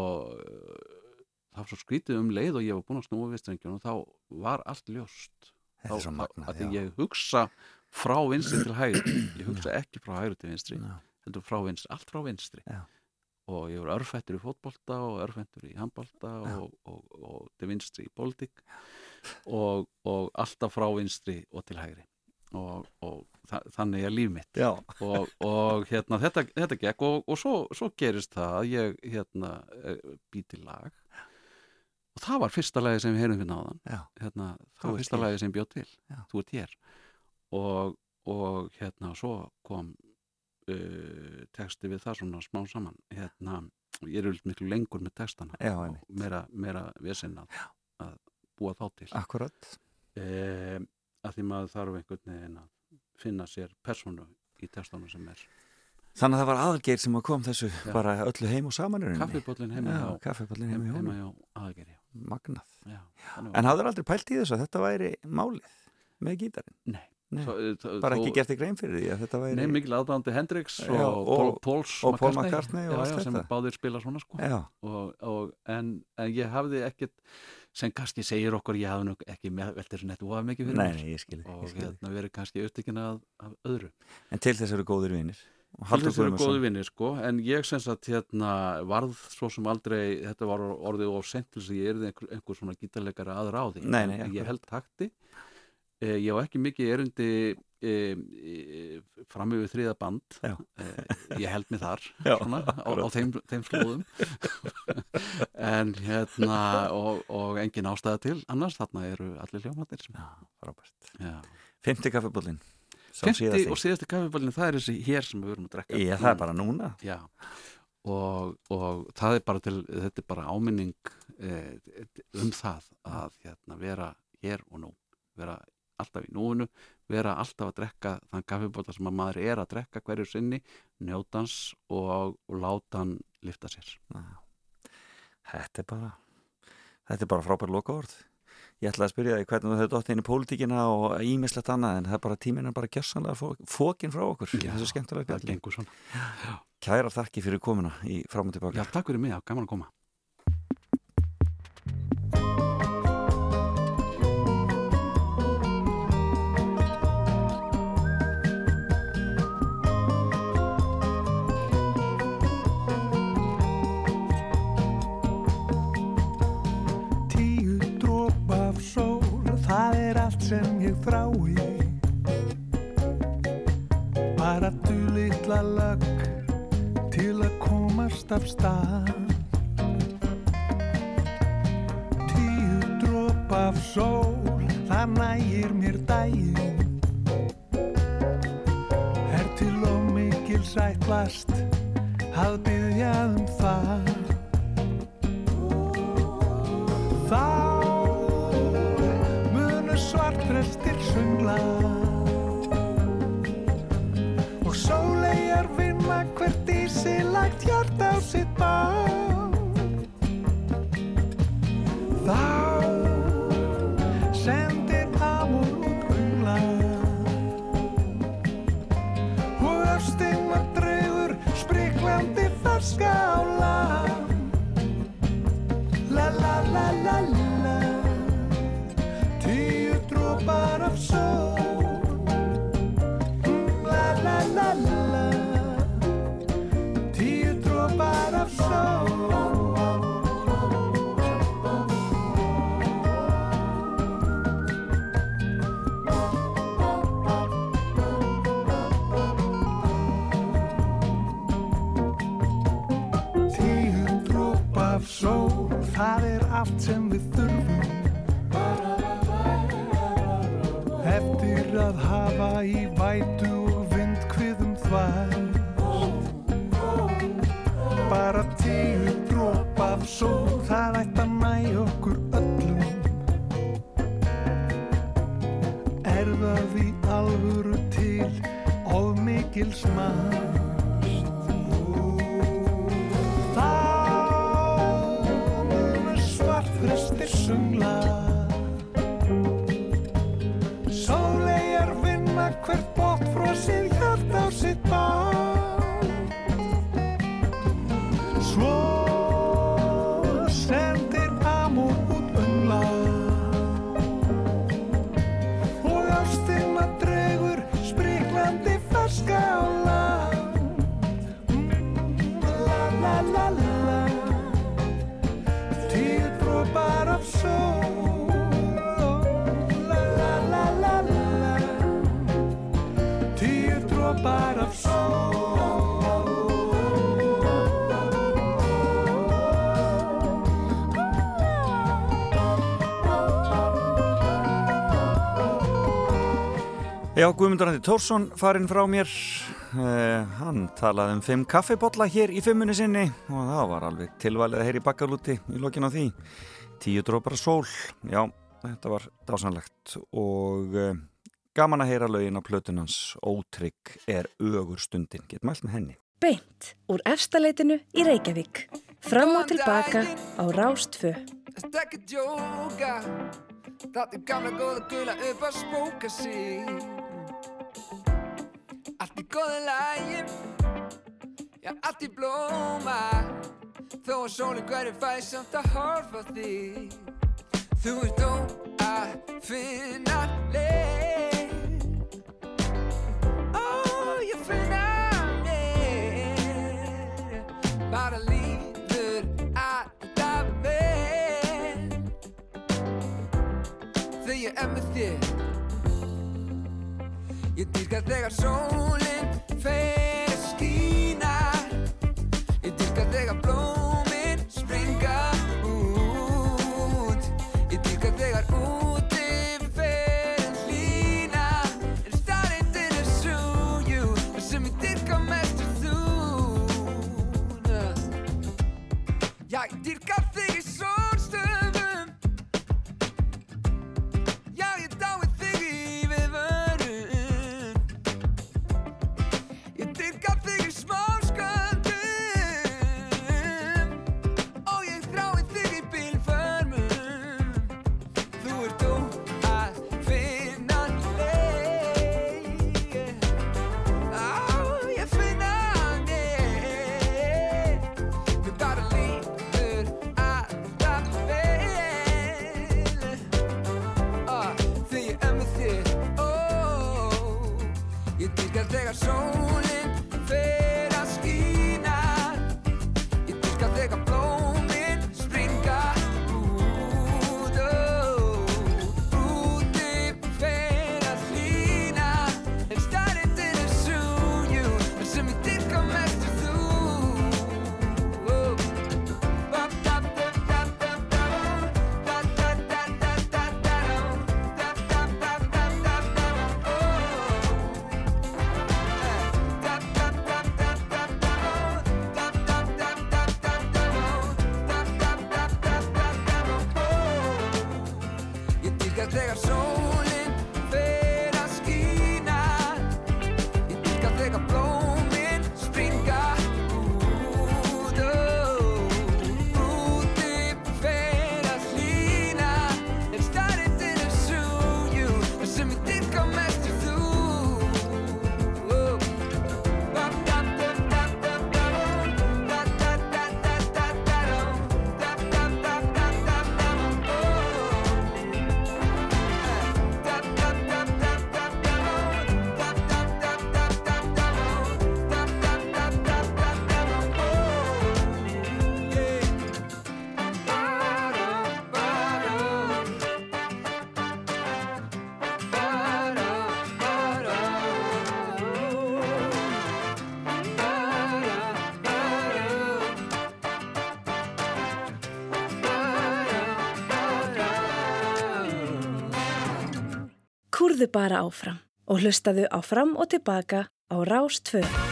það var svo skrítið um leið og ég var búin að snúa við strengjum og þá var allt ljóst. Þetta er svo magnað, að ég hugsa frá vinstri til hægri. Ég hugsa ekki frá hægri til vinstri Já. heldur frá vinstri, allt frá vinstri. Já. Og ég var örfættur í fótbolta og örfættur í handbolta og, og, og til vinstri í pólitík og, og alltaf frá vinstri og til hægri. Og, og þa þannig er líf mitt. Og, og hérna þetta, þetta gekk og, og svo, svo gerist það að ég hérna býti lag. Og það var fyrsta lagi sem við heyrum við náðan já, hérna, það var fyrsta lagi sem bjóð til. Já. þú ert hér. Og, og hérna svo kom uh, texti við það svona smá saman hérna, ég er auðvitað miklu lengur með textana Já, og meira, meira vesinn að, að búa þá til akkurat uh, að því maður þarf einhvern veginn að finna sér persónu í textana sem er Þannig að það var aðalgeir sem að kom þessu Já. bara öllu heim og saman í rauninni. kaffibóllin heima Já, hjá kaffibóllin heima hjá heima honum. hjá aðgeri Magnað. já, En hafður aldrei pælt í þessu að þetta væri málið með gítarinn? Nei, Þó- Bara ekki gert í grein fyrir því að þetta væri... Nei, mikil aðdándi Hendrix og, Já, og og- Paul, Pauls og Paul McCartney. Og sem báðir spila svona sko. Og, og, en, en ég hafði ekkert sem kannski segir okkur ég hafði nú ekki þessu nettu of mikið fyrir nei, ég skilði. og hérna verið kannski upptökin af, af öðru. En til þess eru góðir vinir. Og Til þess eru Guðmundsson. góði vinnir sko. En ég sem sagt hérna varð svo sem aldrei þetta var orðið of sent til þess að ég erði einhver, einhver svona gítarleikara að ráði. Nei, nei, En ég held takti eh, ég á ekki mikið erundi eh, fram yfir þriða band. Eh, ég held mig þar Já, svona, á, á þeim, þeim slóðum. En hérna og, og engin ástæða til annars þarna eru allir hljómatir. Fymti kaffibóllin. Fymti og síðasti kaffiballin það er þessi hér sem við verum að drekka. Ég, það er bara núna. Já, og, og það er bara til, þetta er bara áminning eh, um það að hérna, vera hér og nú, vera alltaf í núinu, vera alltaf að drekka þann kaffibóta sem að maður er að drekka hverju sinni, njótans og, og láta hann lifta sér. Já. Þetta er bara, þetta er bara frábær lokaord. Ég ætlaði að spyrja þig hvernig þú hefði dótt inn í pólitíkina og ímislegt annað en það er bara tíminn er bara gjössanlega fókin frá okkur. Já, Það gengur svona. Kæra þakki fyrir komuna í fram og Já, tilbaka. takk fyrir mig, já, gaman að koma. Sem ég þrái Bara du litla lögg til að komast af stað. Tíu dróp af sól, það nægir mér dægin Er til og mikil sætlast að byggja um það sungla og sólegar vinna hvert í sig lagt hjart á sitt bá allt sem við þurfum. Eftir að hafa í vætu og vindkviðum þvæst Bara tíu dróp af sól Það ætti að næ okkur öllum. Er það í alvöru til of mikil smast Já, Guðmundur Andi Tórsson farinn frá mér uh, hann talaði um fimm kaffibotla hér í fimmunni sinni og það var alveg tilvalið að heyri bakkalúti í lokin á því. Tíu drópar sól. Já, þetta var dásanlegt og uh, gaman að heyra lögin á plötunans Ótrygg er ögur stundin. Get mælt með henni. Beint úr efstaleitinu í Reykjavík. Fram og tilbaka á Rástfö. Þetta ekki djóka Þáttu gamla góða gula upp að spóka sig Allt í góða lægi Já, allt í blóma. Þó að sólinn hverju fæ samt að horfa þig. Þú ert þó að finna leið. Ó, ég finna leið. Bara líður alltaf vel. Þegar ég er með þér Ég dýrka þegar sólinn fer Horðu bara áfram og hlustaðu áfram og tilbaka á Rástföð.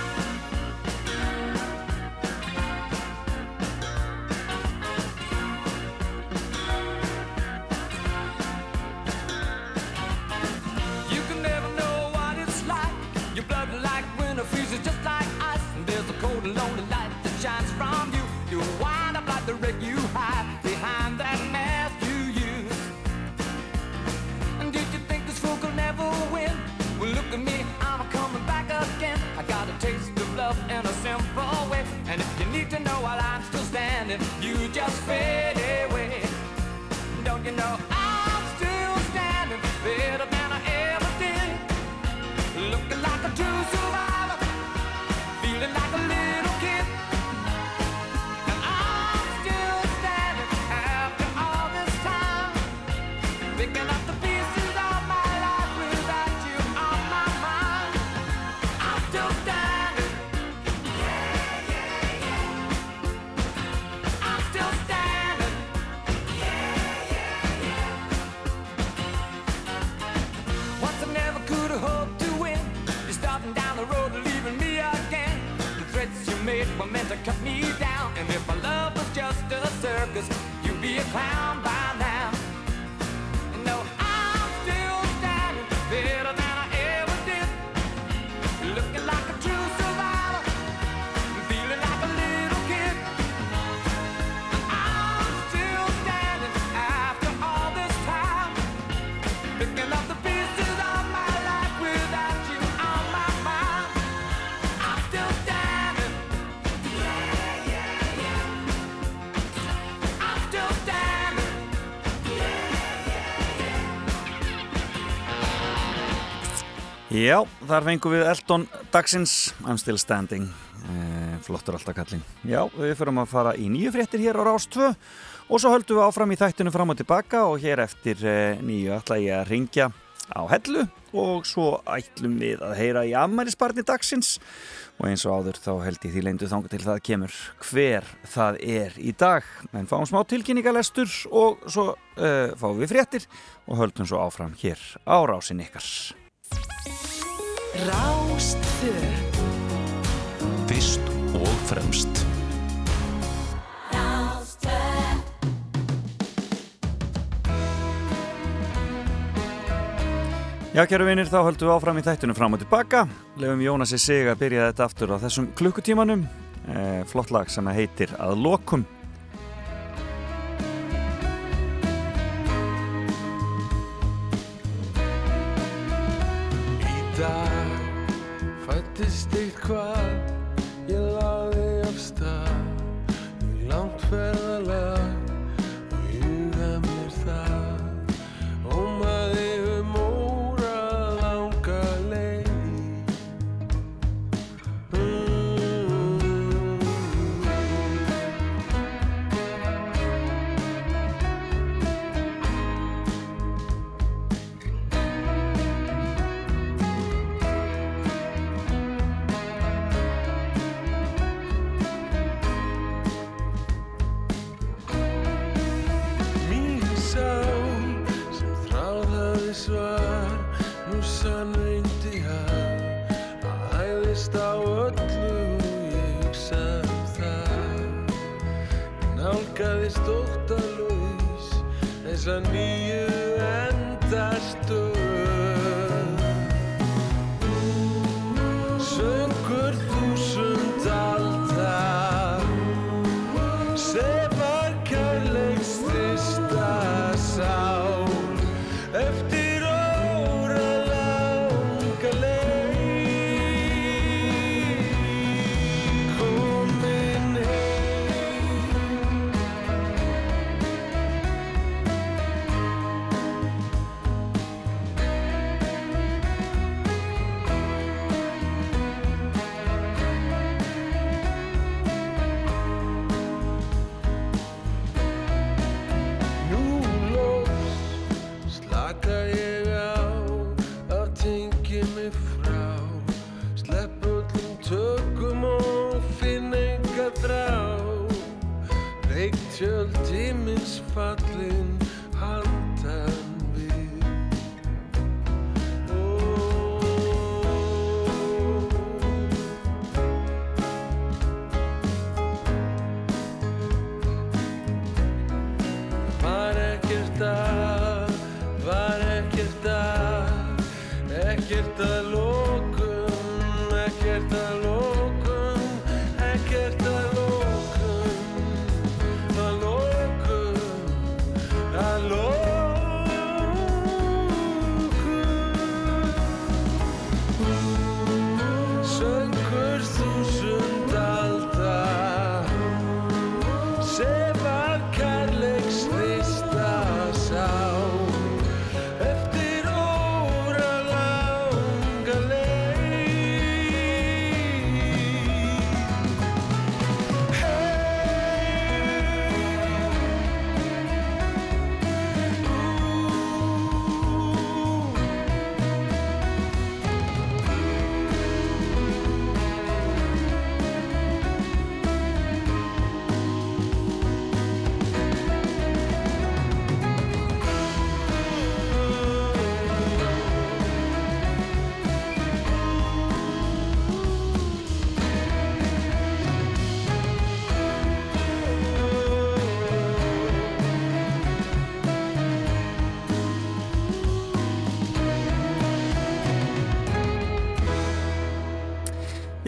þar fengum við Elton Dagsins. I'm Still Standing. Eh, flottur alltaf kallin já, við fyrum að fara í nýju fréttir hér á Rástvö og svo höldum við áfram í þættinu fram og tilbaka og hér eftir eh, nýju ætla ég að ringja á hellu og svo ætlum við að heyra í Amælisbarni Dagsins og eins og áður þá held ég því leindu þángu til það kemur hver það er í dag. En fáum smá tilkynningalestur og svo eh, fáum við fréttir og höldum svo áfram hér á Rásin ykkar. Rástfö Fyrst og fremst Já, kæru vinir, þá höldum við áfram í þættunum fram og tilbaka. Lefum Jónasi sig að byrja þetta aftur á þessum klukkutímanum. E, flott lag sem heitir Að lokum.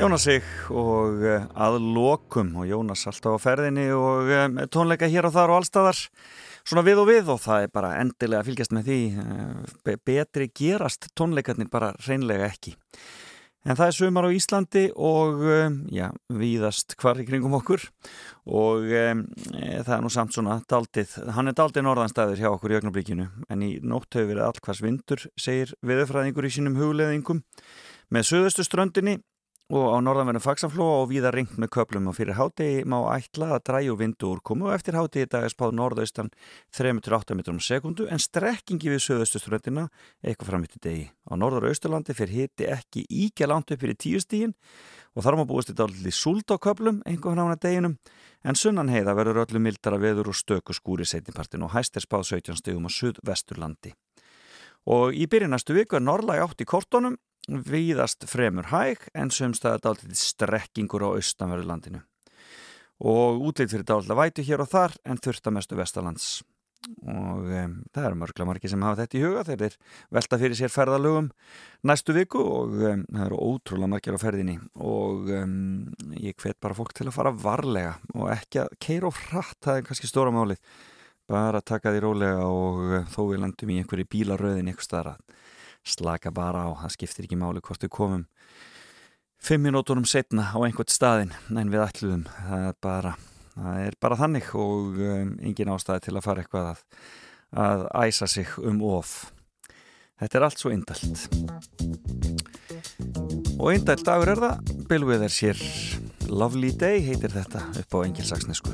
Jónas sig og eh, að lokum og Jónas alltaf á ferðinni og eh, tónleika hér og þar og allstaðar svona við og við og það er bara endilega að fylgjast með því eh, be- betri gerast tónleikarnir bara reynlega ekki. En það er sumar á Íslandi og já, víðast hvar í kringum okkur og e, það er nú samt svona daldið, hann er daldið norðanstæður hjá okkur í ögnablikinu en í nótt hefur verið allkværs vindur segir viðurfræðingur í sínum hugleðingum með söðustu ströndinni og á norðanverðum fagsaflóa og víða ringt með köplum og fyrir hátegi má ætla að dræju vindu úrkomu og eftir hátegi í dag er spáð norðaustan 3-8 metrum sekundu en strekkingi við söðustu ströndina eitthvað fram eftir degi. Á norður og austurlandi fyrir hiti ekki íkja langt upp fyrir tíu stígin og þar má búist þetta allir súld á köplum einhver hana deginum. En sunnan heiða verður öllu mildara veður og stöku skúri setnipartin og hæst er spáð 17 stígum á suðvesturlandi. Og í byrjun næstu viku er norðlæg átt í kortónum víðast fremur hæg en sömstæða dálítið strekkingur á austanverðurlandinu og útlýtt fyrir dálítið vætu hér og þar en þurft að mestu vestalands og um, það eru mörgla margi sem hafa þetta í huga þeir eru velta fyrir sér ferðalögum næstu viku og um, það eru ótrúlega margir á ferðinni. Og um, ég hvet bara fólk til að fara varlega og ekki að keira og hratt, það er kannski stóra málið. Bara taka því rólega og þó við landum í einhverju bílaröðin eitthvað staðar að slaka bara á, það skiptir ekki máli hvort við komum fimm minútonum setna á einhvert staðin en við ætluðum, það er bara það er bara þannig og um, engin ástæði til að fara eitthvað að, að æsa sig um of. Þetta er allt svo indalt og indalt dagur er það. Bilvið er sér Lovely Day heitir þetta upp á engilsaksnesku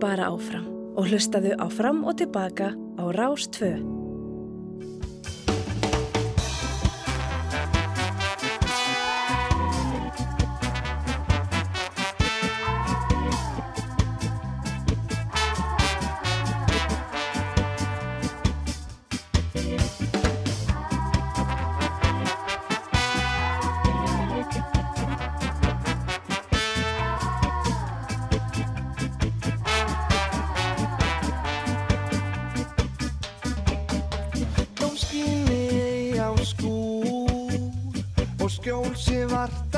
bara áfram og hlustaðu á fram og tilbaka á Rástföð skjólsi vart.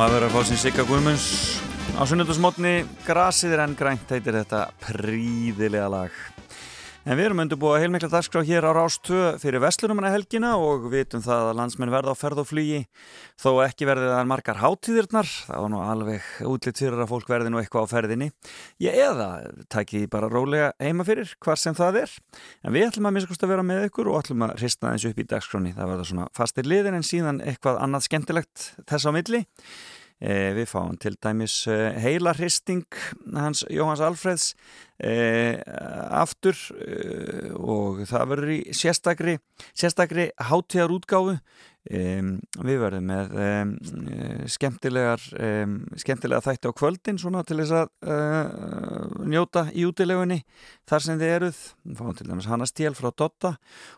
Já, maður verður að fá sín Sigga Guðmunds á sunnundasmotni Grasið er enn grænt, heitir þetta príðilega lag. En við erum undirbúið að heilmikla dagskrá hér á Rástvö fyrir Veslunumanna helgina og vitum það að landsmenn verða á ferð og flugi þó ekki verði það margar hátíðirnar það var nú alveg útlitt fyrir að fólk verði nú eitthvað á ferðinni. Ég eða takki bara rólega heima fyrir hvar sem það er. En við ætlum að miskust að vera með ykkur og ætlum að hristna eins upp í dagskráni það verða svona fastir liðin en síðan eitthvað annað skemmtilegt þess á milli. Eh, við fáum til dæmis eh, heila hristing hans Jóhans Alfreds eh, aftur eh, og það verður í sérstakri, sérstakri hátíðar útgáfu við verðum með skemmtilegar skemmtilega þætti á kvöldin svona til þess að uh, njóta í útilegunni þar sem þið eruð. Fáum til dæmis Hanna Stél frá Dotta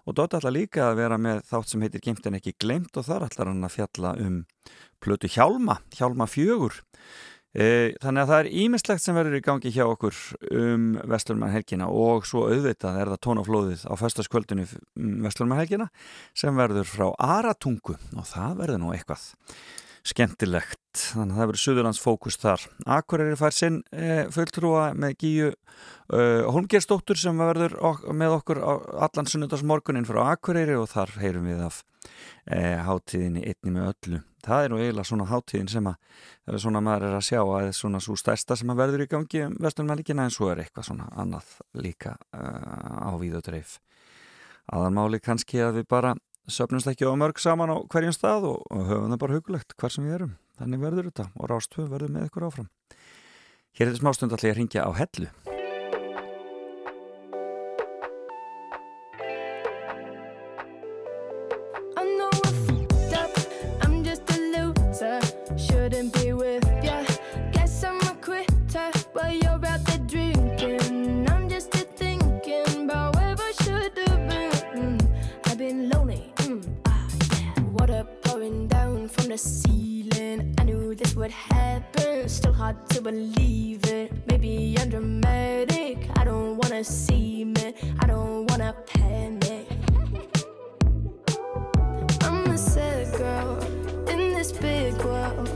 og Dotta ætla líka að vera með þátt sem heitir Geimt en ekki glemt og þar ætlar hann að fjalla um plötu Hjálma, Hjálma fjögur þannig að það er ímislegt sem verður í gangi hjá okkur um Vestlurmann helgina og svo auðvitað er það tónaflóðið á festaskvöldinu um Vestlurmann helgina sem verður frá Aratungu og það verður nú eitthvað skemmtilegt, þannig að það verður Suðurlands fókus þar. Akureyri fær sinn e, fulltrúa með Gíu e, Holmgerstóttur sem verður ok með okkur allan sunnundagsmorgunin frá Akureyri og þar heyrum við af e, hátíðinni einni með öllu. Það er nú eiginlega svona hátíðin sem að er svona maður er að sjá að svona svo stærsta sem að verður í gangi um vestunmælikina en svo er eitthvað svona annað líka uh, á víðutreif. Aðanmáli kannski að við bara söpnumst ekki á mörg saman á hverjum stað og, og höfum það bara hugulegt hvar sem við erum. Þannig verður þetta og Rástvö verður með ykkur áfram. Hér er þetta smástund allir að ringja á hellu. The ceiling. I knew this would happen, still hard to believe it. Maybe I'm dramatic, I don't wanna see me, I don't wanna panic. I'm a sad girl in this big world,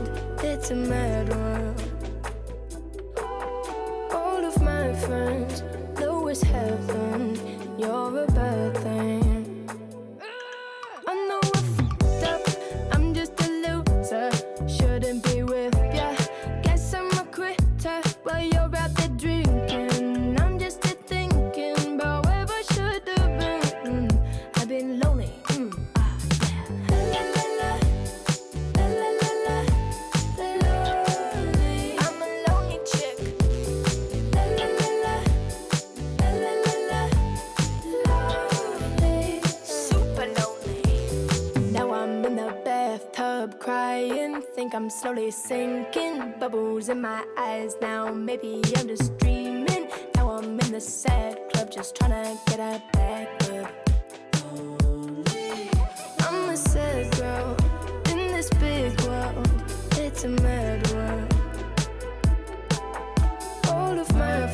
it's a mad world. All of my friends know it's heaven, you're a bad thing. Think I'm slowly sinking. Bubbles in my eyes now. Maybe I'm just dreaming. Now I'm in the sad club, just trying to get a back up. I'm a sad girl in this big world. It's a mad world. All of my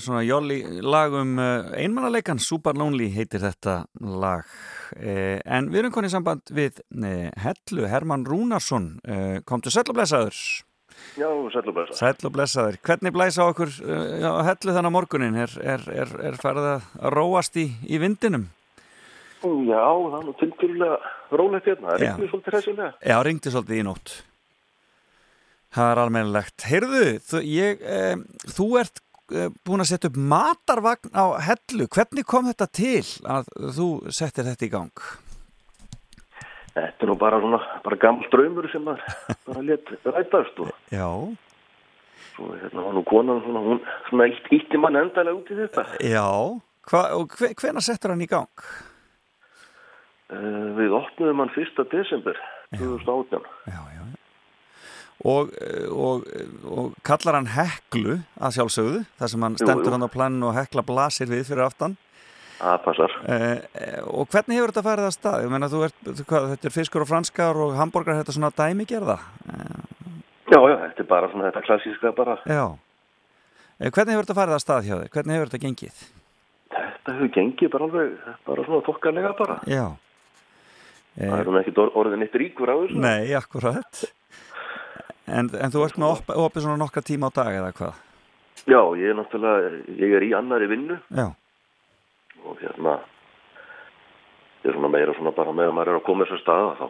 svona jolly lag um uh, einmannaleikan, Super Lonely heitir þetta lag. Uh, en við erum konið samband við uh, Hellu Hermann Rúnarsson. Komdu sæll og blessaður. Já, og blessaður. Hvernig blæsa okkur uh, á Hellu þannig morgunin? Er, er, er, er farið að róast í, í vindinum? Já, það er nú tilbyrjulega rólegt hérna. Það Já. ringdi svolítið hræsilega. Já, ringdi svolítið í nótt. Það er almennilegt. Heyrðu, þú, ég, um, þú ert búin að setja upp matarvagn á hellu. Hvernig kom þetta til að þú settir þetta í gang? Þetta er nú bara svona, bara gammal draumur sem að bara let rætast og Já. svo hérna var nú konan svona, hún svona ítt, ítti mann endalega út í þetta. Já. Hva, og hve, hvena settur hann í gang? Uh, við opnuðum hann 1. desember 2018. Já, já. Og, og, og kallar hann heklu að sjálfsögðu, þar sem hann Jú, stendur jú. hann á planinu og hekla blasir við fyrir aftan. Það passar. Uh, og hvernig hefur þetta farið að stað? Meina, þú ert, hvað, þetta er fiskur og franskar og hambúrgar, þetta er svona dæmigerða. Já, já, þetta er bara svona þetta klassíska bara. Já. Eh, Hvernig hefur þetta farið að stað hjá þér? Hvernig hefur þetta gengið? Þetta hefur gengið bara alveg, bara svona þokkanlega bara. Já. Það er hún ekkit or- orðin eitt ríkur á þessu. Nei, akkurat. En, en þú ert með opið oppi svona nokkra tíma á dag eða hvað? Já, ég er náttúrulega, ég er í annari vinnu Já. og hérna, ég er svona meira svona bara með að maður er að koma þessu staða þá.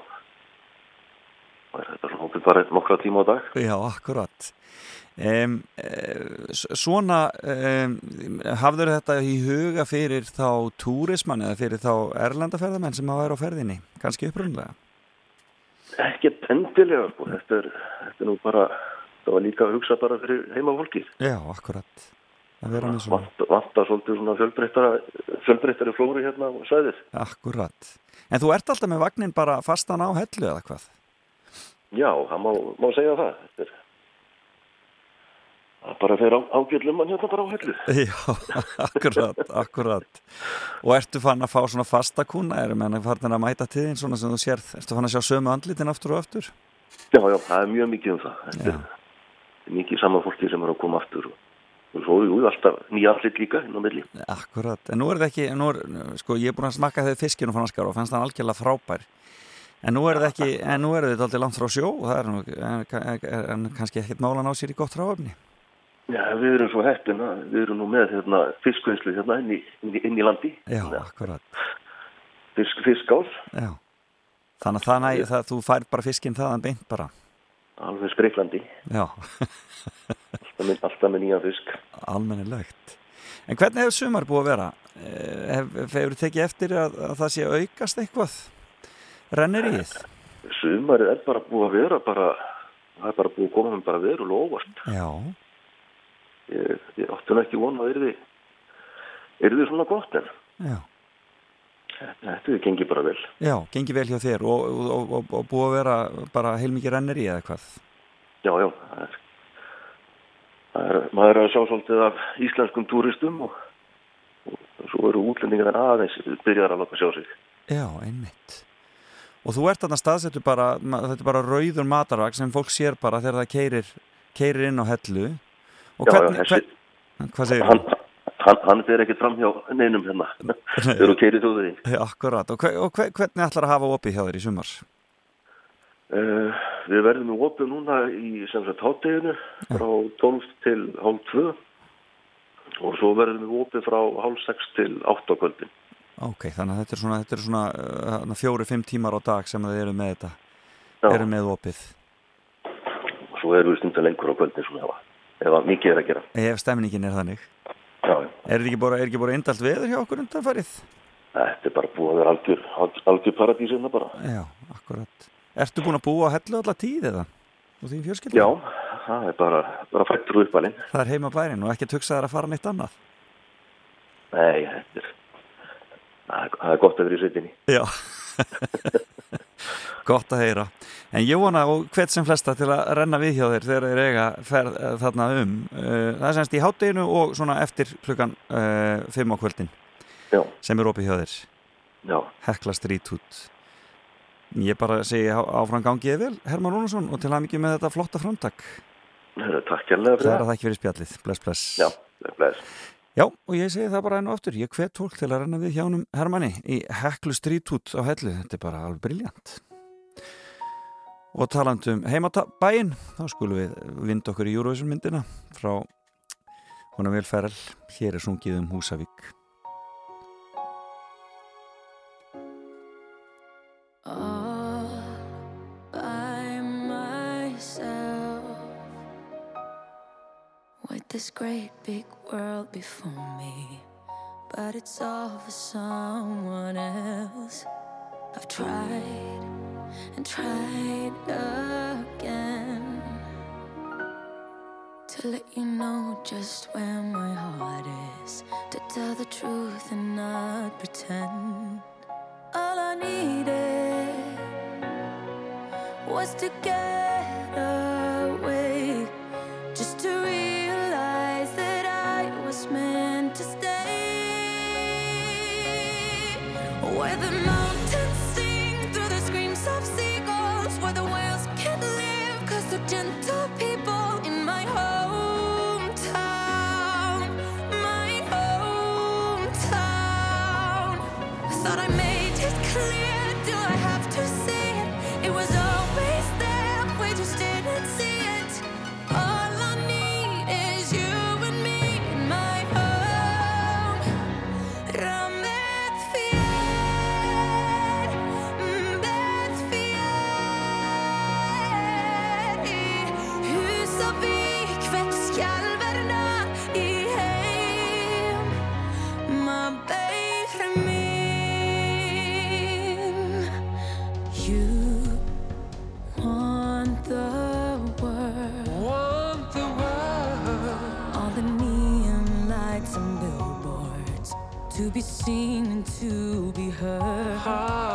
Það er þetta svona hópið bara nokkra tíma á dag. Já, akkurat. Um, svona, um, hafður þetta í huga fyrir þá túrismann eða fyrir þá erlendaferðamenn sem hafa verið á ferðinni? Kanski upprunlega? Ekkert endilega, sko. Þetta er, þetta er nú bara, það var líka að hugsa bara fyrir heimafólkið. Já, akkurat. Að vera með svona. Vanta, svolítið svona fjölbreyttari flóri hérna á sæðið. Akkurat. En þú ert alltaf með vagnin bara fastan á hellu eða hvað? Já, það má, má segja það. Þetta er, það bara fer á, ágjöldum mann hérna bara á hellu. Já, akkurat, akkurat. Og ertu fann að fá svona fasta kuna? Erum en að farnir að mæta til þín svona sem þú sérð? Ertu fann að sjá sömu andlitin aftur og aftur? Já, já, það er mjög mikið um það. Þetta er mikið saman fólki sem er að koma aftur og, svo jú, alltaf nýja allir líka inn á milli. Akkurat, en nú er það ekki, nú er, sko ég er búin að smakka þegar fiskinu franskar og fannst það algjörlega frábær. En nú er það ekki, en nú er þetta alltaf langt frá sjó og það er, nú, en, en, en kannski ekkert málan á sér í gott ráfni. Já, við erum svo heppin að við erum nú með hérna, fiskvinnslu hérna inn í, inn í, inn í landi. Já, akkurat. Fisk, fiskás, Já. Þannig að það það, þú fær bara fiskinn þaðan beint bara. alveg spreiklandi, Já, alltaf með, nýjan fisk. almennilegt. En hvernig hefur sumar búið að vera? Eh, Hef, hefur tekið eftir að, að það sé aukast eitthvað? Rennir í þið? Sumarið er bara búið að vera bara, það er bara búið að koma með bara verulega óvart. Já, Ég, ég átti nú ekki vona að yrði, yrði svona gott en já. þetta gengið bara vel. Já, gengi vel hjá þér og, og, og, og búið að vera bara heilmikið rennir í eða hvað? Já, já, það er, það er, maður er að sjá svolítið af íslenskum túristum og, og svo eru útlendingar aðeins byrjar að láta sjá sig. Já, einmitt. Og þú ert þarna staðsettu bara, þetta er bara rauður matarvag sem fólk sér bara þegar það keirir, keirir inn á hellu. Og Já, já, hvern, hvað segir Hann, hann, hann fer ekkert fram hjá neinum hérna. Þegar þú keirir þú þig. Akkurat, og, hver, og hver, hvernig ætlar að hafa opið hjá þér í sumars? Uh, við verðum í opið núna í hátteginu frá 12 til hálf 2 og svo verðum við opið frá hálf 6 til 8 á kvöldin. Ok, þannig að þetta er svona, þetta er svona uh, fjóri-fimm tímar á dag sem þið eru með þetta, eru með opið. Og svo erum við stundar lengur á kvöldin svona ef, að- ef að mikið er að gera. Ef stemningin er þannig. Já, já. Er þetta ekki bara, ekki bara indalt veður hjá okkur undanfarið? Þetta er bara búið að vera algjör, algjör, algjör paradís hérna bara. Já, akkurat. Ertu búin að búa á hellu alla tíð eða? Já, það er bara, bara fættur og uppalinn. Það er heima bærin og ekki hugsaðar að fara neitt annað. Nei, þetta er, það er gott að vera í sveitinni. Já. Gott að heyra. En ég vona og hvert sem flesta til að renna við hjá þér þegar þeir eiga ferð uh, þarna um. Uh, það er semst í hátteginu og svona eftir klukkan uh, fimm á kvöldin Já. sem er opið hjá þér. Já. Hekla strít út. Ég bara segi áfram gangið vel, Herman Rúnarsson, og til að mikið með þetta flotta framtak. Takk kærlega fyrir Það er það. að þakki fyrir spjallið. Bless, bless. Já, bless. Já, og ég segi það bara enn og aftur, ég hvet fólk til að renna við hjánum Hermanni í Heklu Strítút á Hellu, þetta er bara alveg briljant. Og talandum heimabæinn, þá skulum við vinda okkur í Júruvísun myndina frá Hona Vilferðal, hér er sungið um Húsavík. this great big world before me. But it's all for someone else. I've tried and tried again to let you know just where my heart is, to tell the truth and not pretend. All I needed was to be seen and to be heard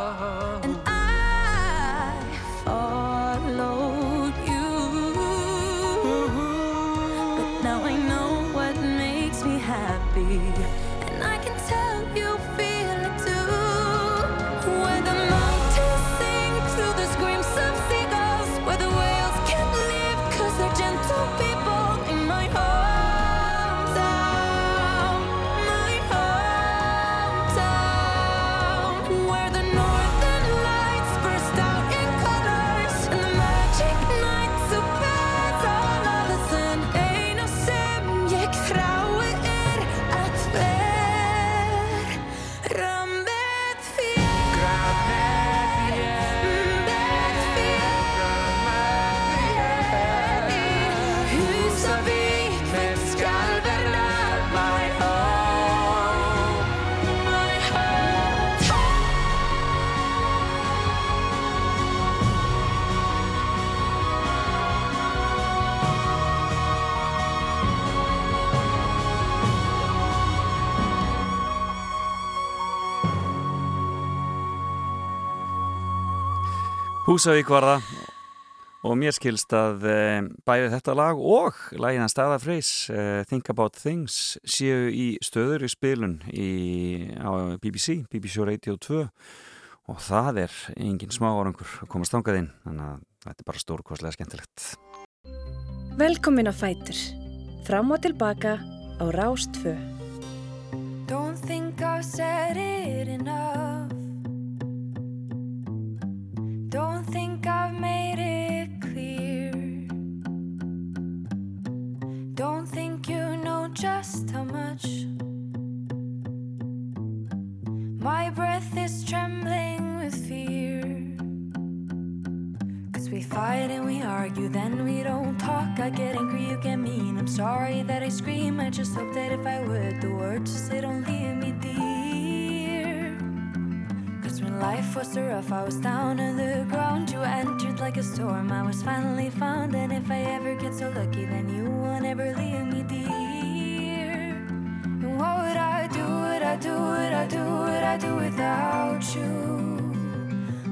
Húsavík var það og mér skilst að e, bæði þetta lag og lagina staðafreys e, Think About Things séu í stöður í spilun í, á BBC, BBC Radio 2 og það er engin smá árangur að komast þangað inn þannig að þetta er bara stórkostlega skemmtilegt Velkomin á Fætur. Fram og tilbaka á Rástfö. Don't think I've said it enough. Just how much. My breath is trembling with fear. Cause we fight and we argue, then we don't talk. I get angry, you get mean. I'm sorry that I scream. I just hope that if I would, the words just say don't leave me dear. Cause when life was so rough, I was down on the ground. You entered like a storm, I was finally found. And if I ever get so lucky, then you will never leave me dear. What would I do? Would I do? Would I do? Would I do without you?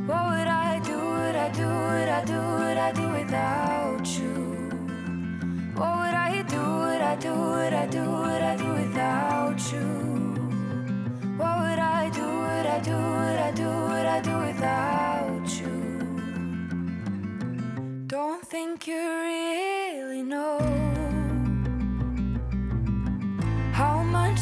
What would I do? Would I do? Would I do? Would I do without you? What would I do? Would I do? Would I do? Would I do without you? What would I do? Would I do? Would I do? Would I do without you? Don't think you really know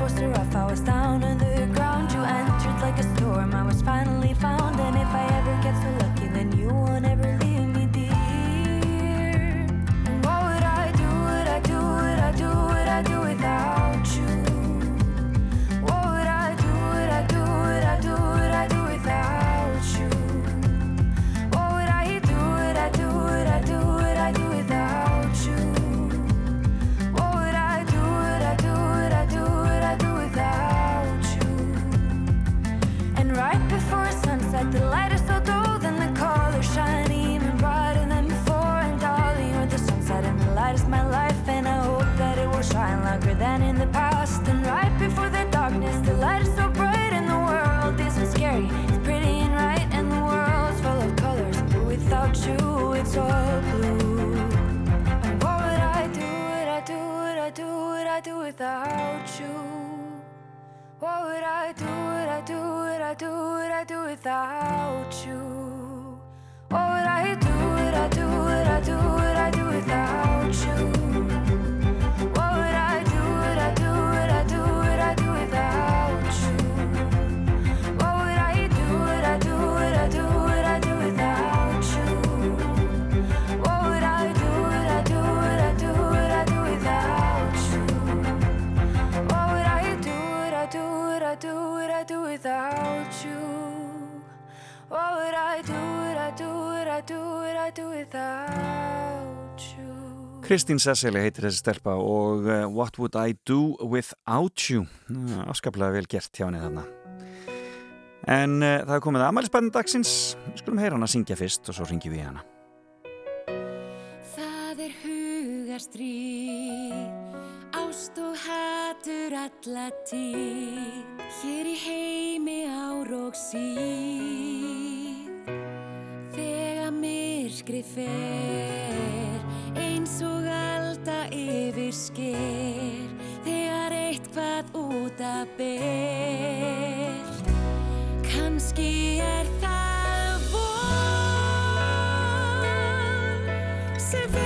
was too rough, I was down on the ground. You entered like a storm, I was finally found. And if I ever the light is so dull, then the colors shine even brighter than before. And darling, you're the sunset, and the light is my life, and I hope that it will shine longer than in the past. And right before the darkness, the light is so bright, and the world isn't scary. It's pretty and right, and the world's full of colors, but without you, it's all blue. And what would I do? I do? I do? I do without you? What would I do? Would I do? Would I do? Would I do without you? What would I do? Would I do? Would I do? Would I do Kristín Sesseli heitir þessi stelpa og uh, What Would I Do Without You? Afskaplega vel gert hjá henni þarna. En uh, það er komið aðmælisbæðin dagsins. Skulum heyra hana syngja fyrst og svo ringjum við hana. Það er hugarstríð, ást og hatur alla tíð, hér í heimi ár og síð. Þegar myrkrið fer, og alda yfir sker, þegar eitthvað út að ber. Kanski er það von sem veitir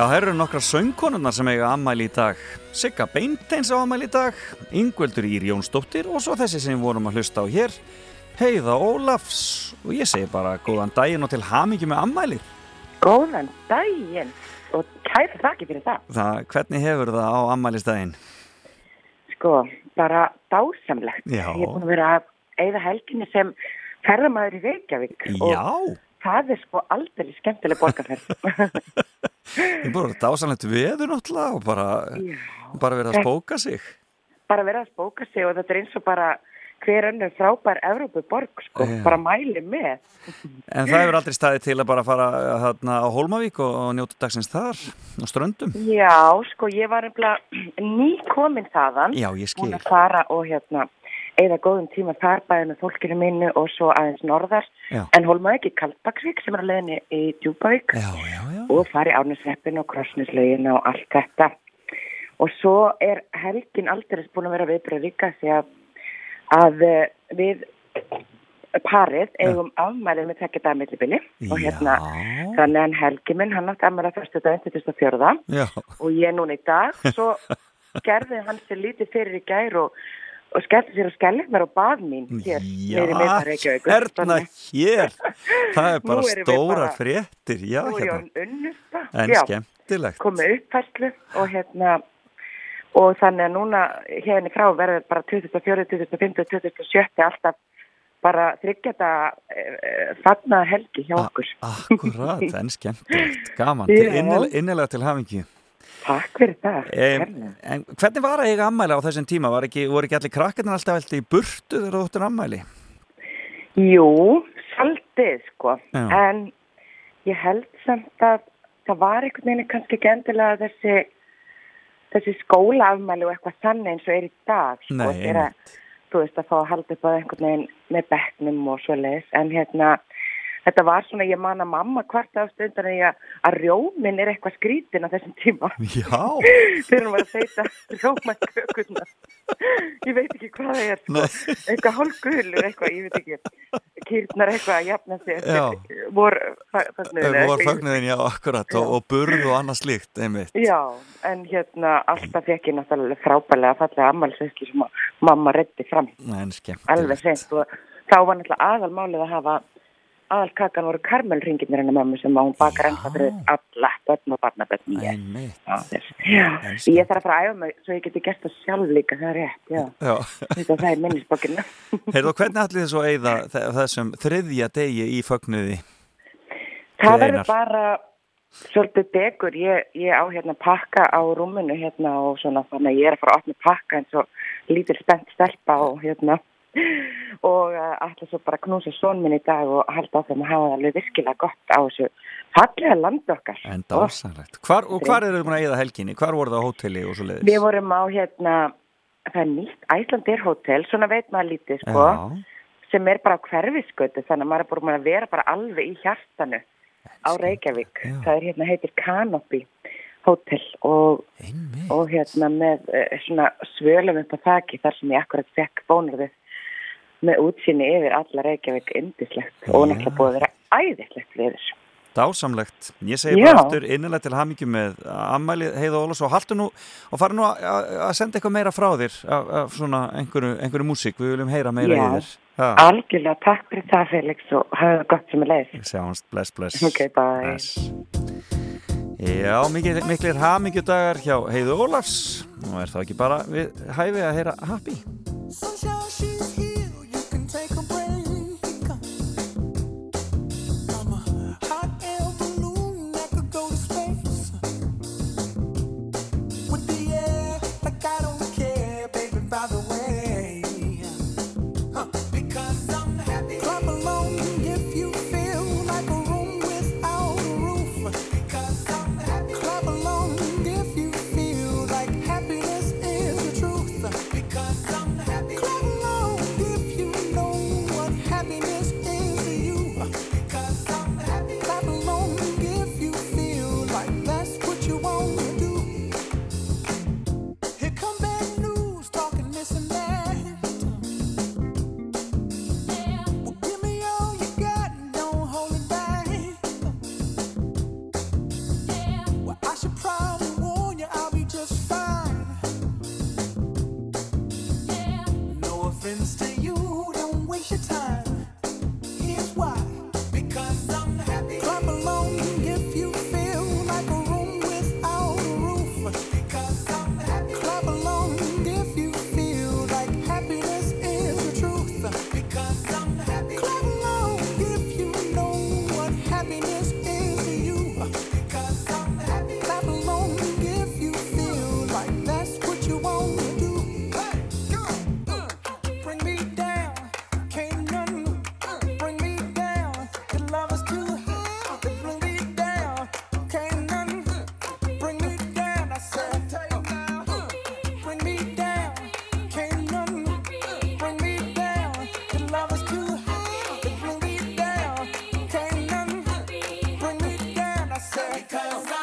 Já, það eru nokkra söngkonunnar sem eiga ammæli í dag. Sigga Beinteins á ammæli í dag, Ingveldur Ír Jónsdóttir og svo þessi sem við vorum að hlusta á hér, Heiða Ólafs. Og ég segi bara góðan daginn og til hamingi með ammæli. Góðan daginn og kæri þakki fyrir það. Það, hvernig hefur það á ammælistaginn? Sko, bara dásamlegt. Já. Ég er búin að vera að eigða helginni sem ferðamæður í Reykjavík. Já. Og það er sko aldrei skemmtileg borgarferð. Ég er bara dásanlegt veður náttúrulega og bara, bara verið að spóka sig. bara vera að spóka sig og þetta er eins og bara hver önnur frábær Evrópu borg, sko. Já. Bara mæli með. En það hefur aldrei staðið til að bara fara þarna á Hólmavík og, og njóta dagsins þar á ströndum. Já, sko, ég var nefnilega nýkomin þaðan. Já, ég skil. Búin að fara og hérna eða góðum tíma þar bæði með fólkinu mínu og svo aðeins norðar. Já. en hólmaði ekki Kaldbaksvík sem er að leiðinni í Djúbavík og fari árnusreppin og krossnislaugin og allt þetta. Og svo er helgin aldrei búin að vera viðbröð líka því að, að eh, við parið eigum afmælið með tekja dagmillibili og hérna þannig að helgi minn hann átti afmælið fyrstu dag 24. Já. og ég núna í dag svo gerði hann sér lítið fyrir í gær og, og skellti sér á skellegnar og bað mín hér Já, hérna hér. Það er bara stóra bara- fréttir. Já, hérna. En Já, skemmtilegt. komið uppfærslu og hérna og þannig að núna hérna frá verður bara 2004, 2005, 2007 alltaf bara þryggjata uh, fagna helgi hjá okkur. Akkurat, en skemmtilegt. Gaman. Innilega til hafingi. Takk fyrir það. En, en hvernig var að eiga ammæli á þessum tíma? Var ekki, voru ekki allir krakkarnir alltaf veldi í burtu þegar þú ættir ammæli? Jú, svolítið sko, Já. en ég held samt að það var einhvern veginn kannski ekki endilega þessi, þessi skólaafmæli og eitthvað þannig eins og er í dag sko, Nei, þegar þú veist að fá að halda upp á einhvern veginn með bekknum og svo leiðis, en hérna þetta var svona, ég man að mamma hvart stundan að, ég, að rjómin er eitthvað skrítin á þessum tíma Já. þegar hún var að þeita rjóma kökuna ég veit ekki hvað það er sko. eitthvað hálfgulur eitthvað, ég veit ekki kýrnar eitthvað að jafna sig Já. vor fögnuðin Vor fögnuðin, já, akkurat. Og, og burð og annað slíkt, einmitt. Já, en hérna alltaf fekk ég náttúrulega frábælega fallega ammælsveislu sem að mamma reddi fram En skemmtilegt. alveg seint og þá var náttúrulega aðalmálið að hafa aðalkakan voru karmelringirnir hennar mömmu sem hún bakar ennþá fyrir alla börn og barnabörn í ég þarf að fara að æfa mig svo ég geti gert það sjálf líka, það er rétt, já. Já. Þetta það er minnisbókina. Heyrðu, hvernig allir þið svo þe- þessum þriðja degi í fögnuði? Það verður bara svolítið degur. Ég, ég á hérna pakka á rúminu hérna og svona þannig að ég er að fara að opna pakka eins og lítil spennt stelpa og hérna og uh, ætla svo bara knúsa són minn í dag og halda áfram að hafa það alveg virkilega gott á þessu fallega land okkar. En dásanlegt. Hvar, og hvar eru þið búin að eyða helginni? Hvar voru það á hóteli og svo leiðis? Við vorum á hérna, það er nýtt Æslandir hótel, svona veit maður lítið sko, sem er bara á hverfiskötu þannig að maður er búin að vera bara alveg í hjartanu á Reykjavík. Það er hérna heitir Canopy hótel og, og hérna með uh, svona svölum upp á þaki þar sem ég akkurat fekk bónurðið með útsýni yfir alla Reykjavík indislegt og náttúrulega búið að vera æðislegt við þessu. Dásamlegt. Ég segi Já. bara aftur innilega til hamingi með ammæli Heiða Ólafs og haldu nú og fara nú að- að að senda eitthvað meira frá þér af, af svona einhverju, einhverju músík. Við viljum heyra meira Já. í þér. Ha. Algjörlega, takk fyrir það Felix og hafa gott sem er leið. Sjáumst, bless, bless. Ok, bye. Bless. Já, mikil, miklir hamingjudagar hjá Heiðu Ólafs og er það ekki bara við hæfi að heyra happy. yourself.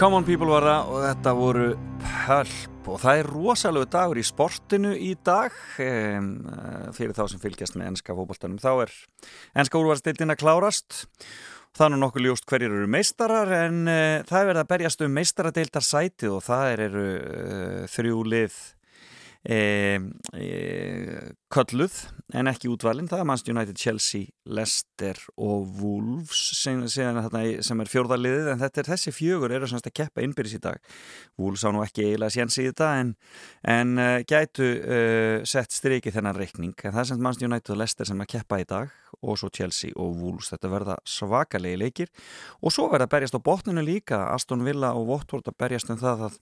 Come on people var það og þetta voru Pölp og það er rosalegu dagur í sportinu í dag. Um, fyrir þá sem fylgjast með ennska fókbaltanum þá er ennska úrvarsdeildin að klárast. Nú nokkuð ljóst hverjir eru meistarar en uh, það er verið að berjast um meistaradeildar sætið og það eru uh, þrjú lið kölluð en ekki útvalinn, það er Manchester United, Chelsea, Leicester og Wolves sem, sem, er fjórðarliðið en þetta er þessi fjögur eru semst að keppa innbyrjus í dag. Wolves á nú ekki eiginlega séns í þetta en, en uh, gætu uh, sett striki þennan reikning. En það er semst Manchester United og Leicester sem að keppa í dag og svo Chelsea og Wolves. Þetta verða svakalegi leikir. Og svo verða berjast á botninu líka. Aston Villa og Watford að berjast um það að,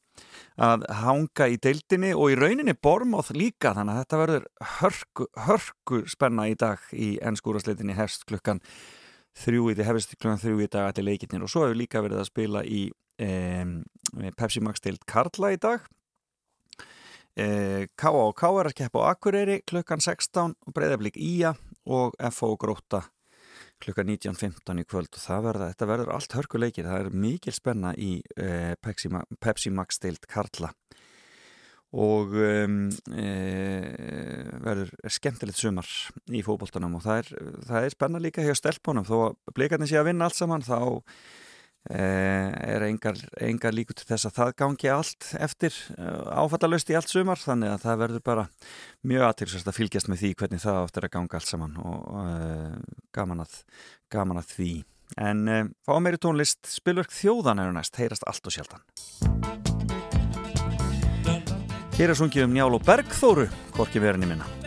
að hanga í deildinni og í rauninni Bormóð líka þannig að þetta verður hörku, hörku spenna í dag í ennskúrasleitinni hefst klukkan þrjú í því hefist klukkan þrjú í dag allir leikirnir og svo hefur líka verið að spila í um, Pepsi Max deild Karla í dag K.A. og K. er að keppa á Akureyri klukkan 16 og Breiðablík Ía og F.O. Gróta klukkan 19.15 í kvöld og það verða, þetta verður allt hörkuleikir, það er mikil spenna í eh, Pepsi, Pepsi Max deild Karla og um, e, verður skemmtilegt sumar í fókbóltanum og það er, það er spenna líka hjá stelpunum. Þó að blikarnir sé að vinna allt saman þá e, er engar, engar líku til þess að það gangi allt eftir áfattalust í allt sumar. Þannig að það verður bara mjög aðtilsvæmst að fylgjast með því hvernig það áttur að ganga allt saman og e, gaman, að, gaman að því. En e, fá meiri tónlist. Spilverk þjóðan er næst, heyrast allt og sjaldan Hér er sungið um Njál og Bergþóru, hvorki verðinni minna.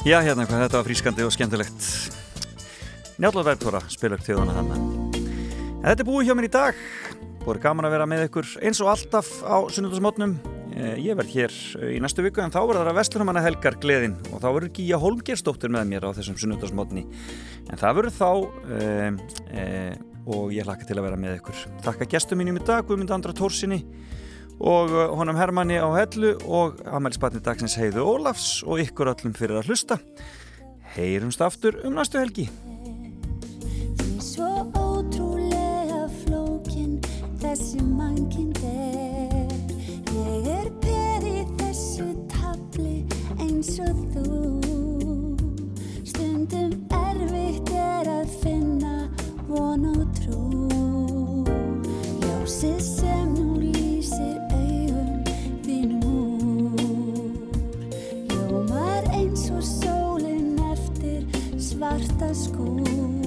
Já, hérna hvað, þetta var frískandi og skemmtilegt. Njála Bergþóra spilur þjóðana hann En þetta er búið hjá mér í dag. Búið gaman að vera með ykkur eins og alltaf á sunnundasmotnum Ég verð hér í næstu viku en þá verður það Vestlunumanna helgar gleðin. Og þá verður Gíja Holmgerstóttir með mér á þessum sunnundasmotni en það verður þá e, e, og ég hlakka til að vera með ykkur. Takka gestum mínum í dag, Guðmund Andra Tórsinni og honum Hermanni á hellu og Amelsbatni dagsins heiðu Ólafs og ykkur öllum fyrir að hlusta. Heyrumst aftur um næstu helgi. Því svo ótrúlega flókin þessi mannkind er. Ég er í þessu tabli eins og þú. Stundum erfitt er að finna von svarta skúr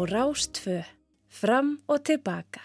á Rástfö. Fram og tilbaka.